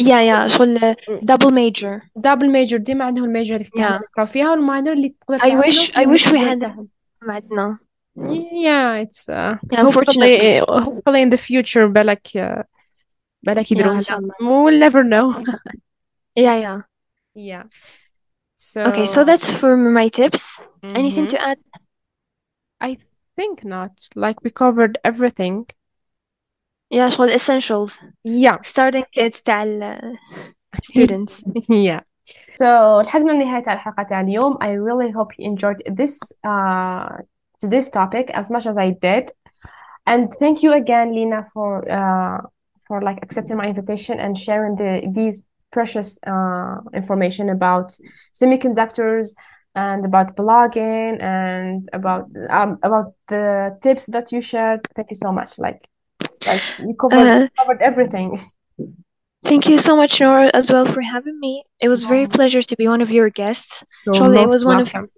يا يا شغل دبل ميجر دبل ميجر ديما عندهم الميجر اللي تتعلم Yeah. يقراو فيها والماينر اللي تقدر I تعمله wish في I wish we المستقبل had تاعهم. معتنا Yeah, it's uh, Yeah, unfortunately. hopefully hopefully in the future بالك uh, بالك يديروها إن شاء لنا. الله. We'll never know. Yeah, yeah. Yeah. So Okay, so that's for my tips. Anything Mhm. to add? I think not. Like we covered everything. Yeah, شغل essentials. Yeah. Starting kit تاع ال students. yeah. So لحقنا لنهاية الحلقة تاع اليوم. I really hope you enjoyed this uh this topic as much as I did. And thank you again, Lina, for uh for like accepting my invitation and sharing the these precious uh information about semiconductors and about blogging and about um about the tips that you shared. Thank you so much. Like like you covered Uh, covered everything. thank you so much, Nora, as well for having me. It was very You're pleasure to be one of your guests. You're Surely it was one of welcome.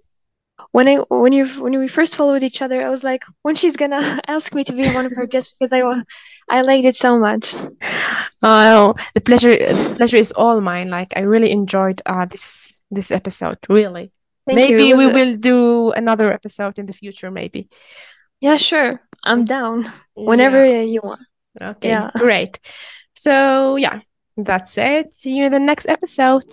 when I when you when we first followed each other, I was like, when she's gonna ask me to be one of her guests because I I liked it so much. Oh, the pleasure the pleasure is all mine. Like I really enjoyed uh this this episode, really. Thank you. Maybe was we a- will do another episode in the future, maybe. Yeah, sure. I'm down whenever Yeah. you want. Okay, Yeah. great. So yeah, that's it. See you in the next episode.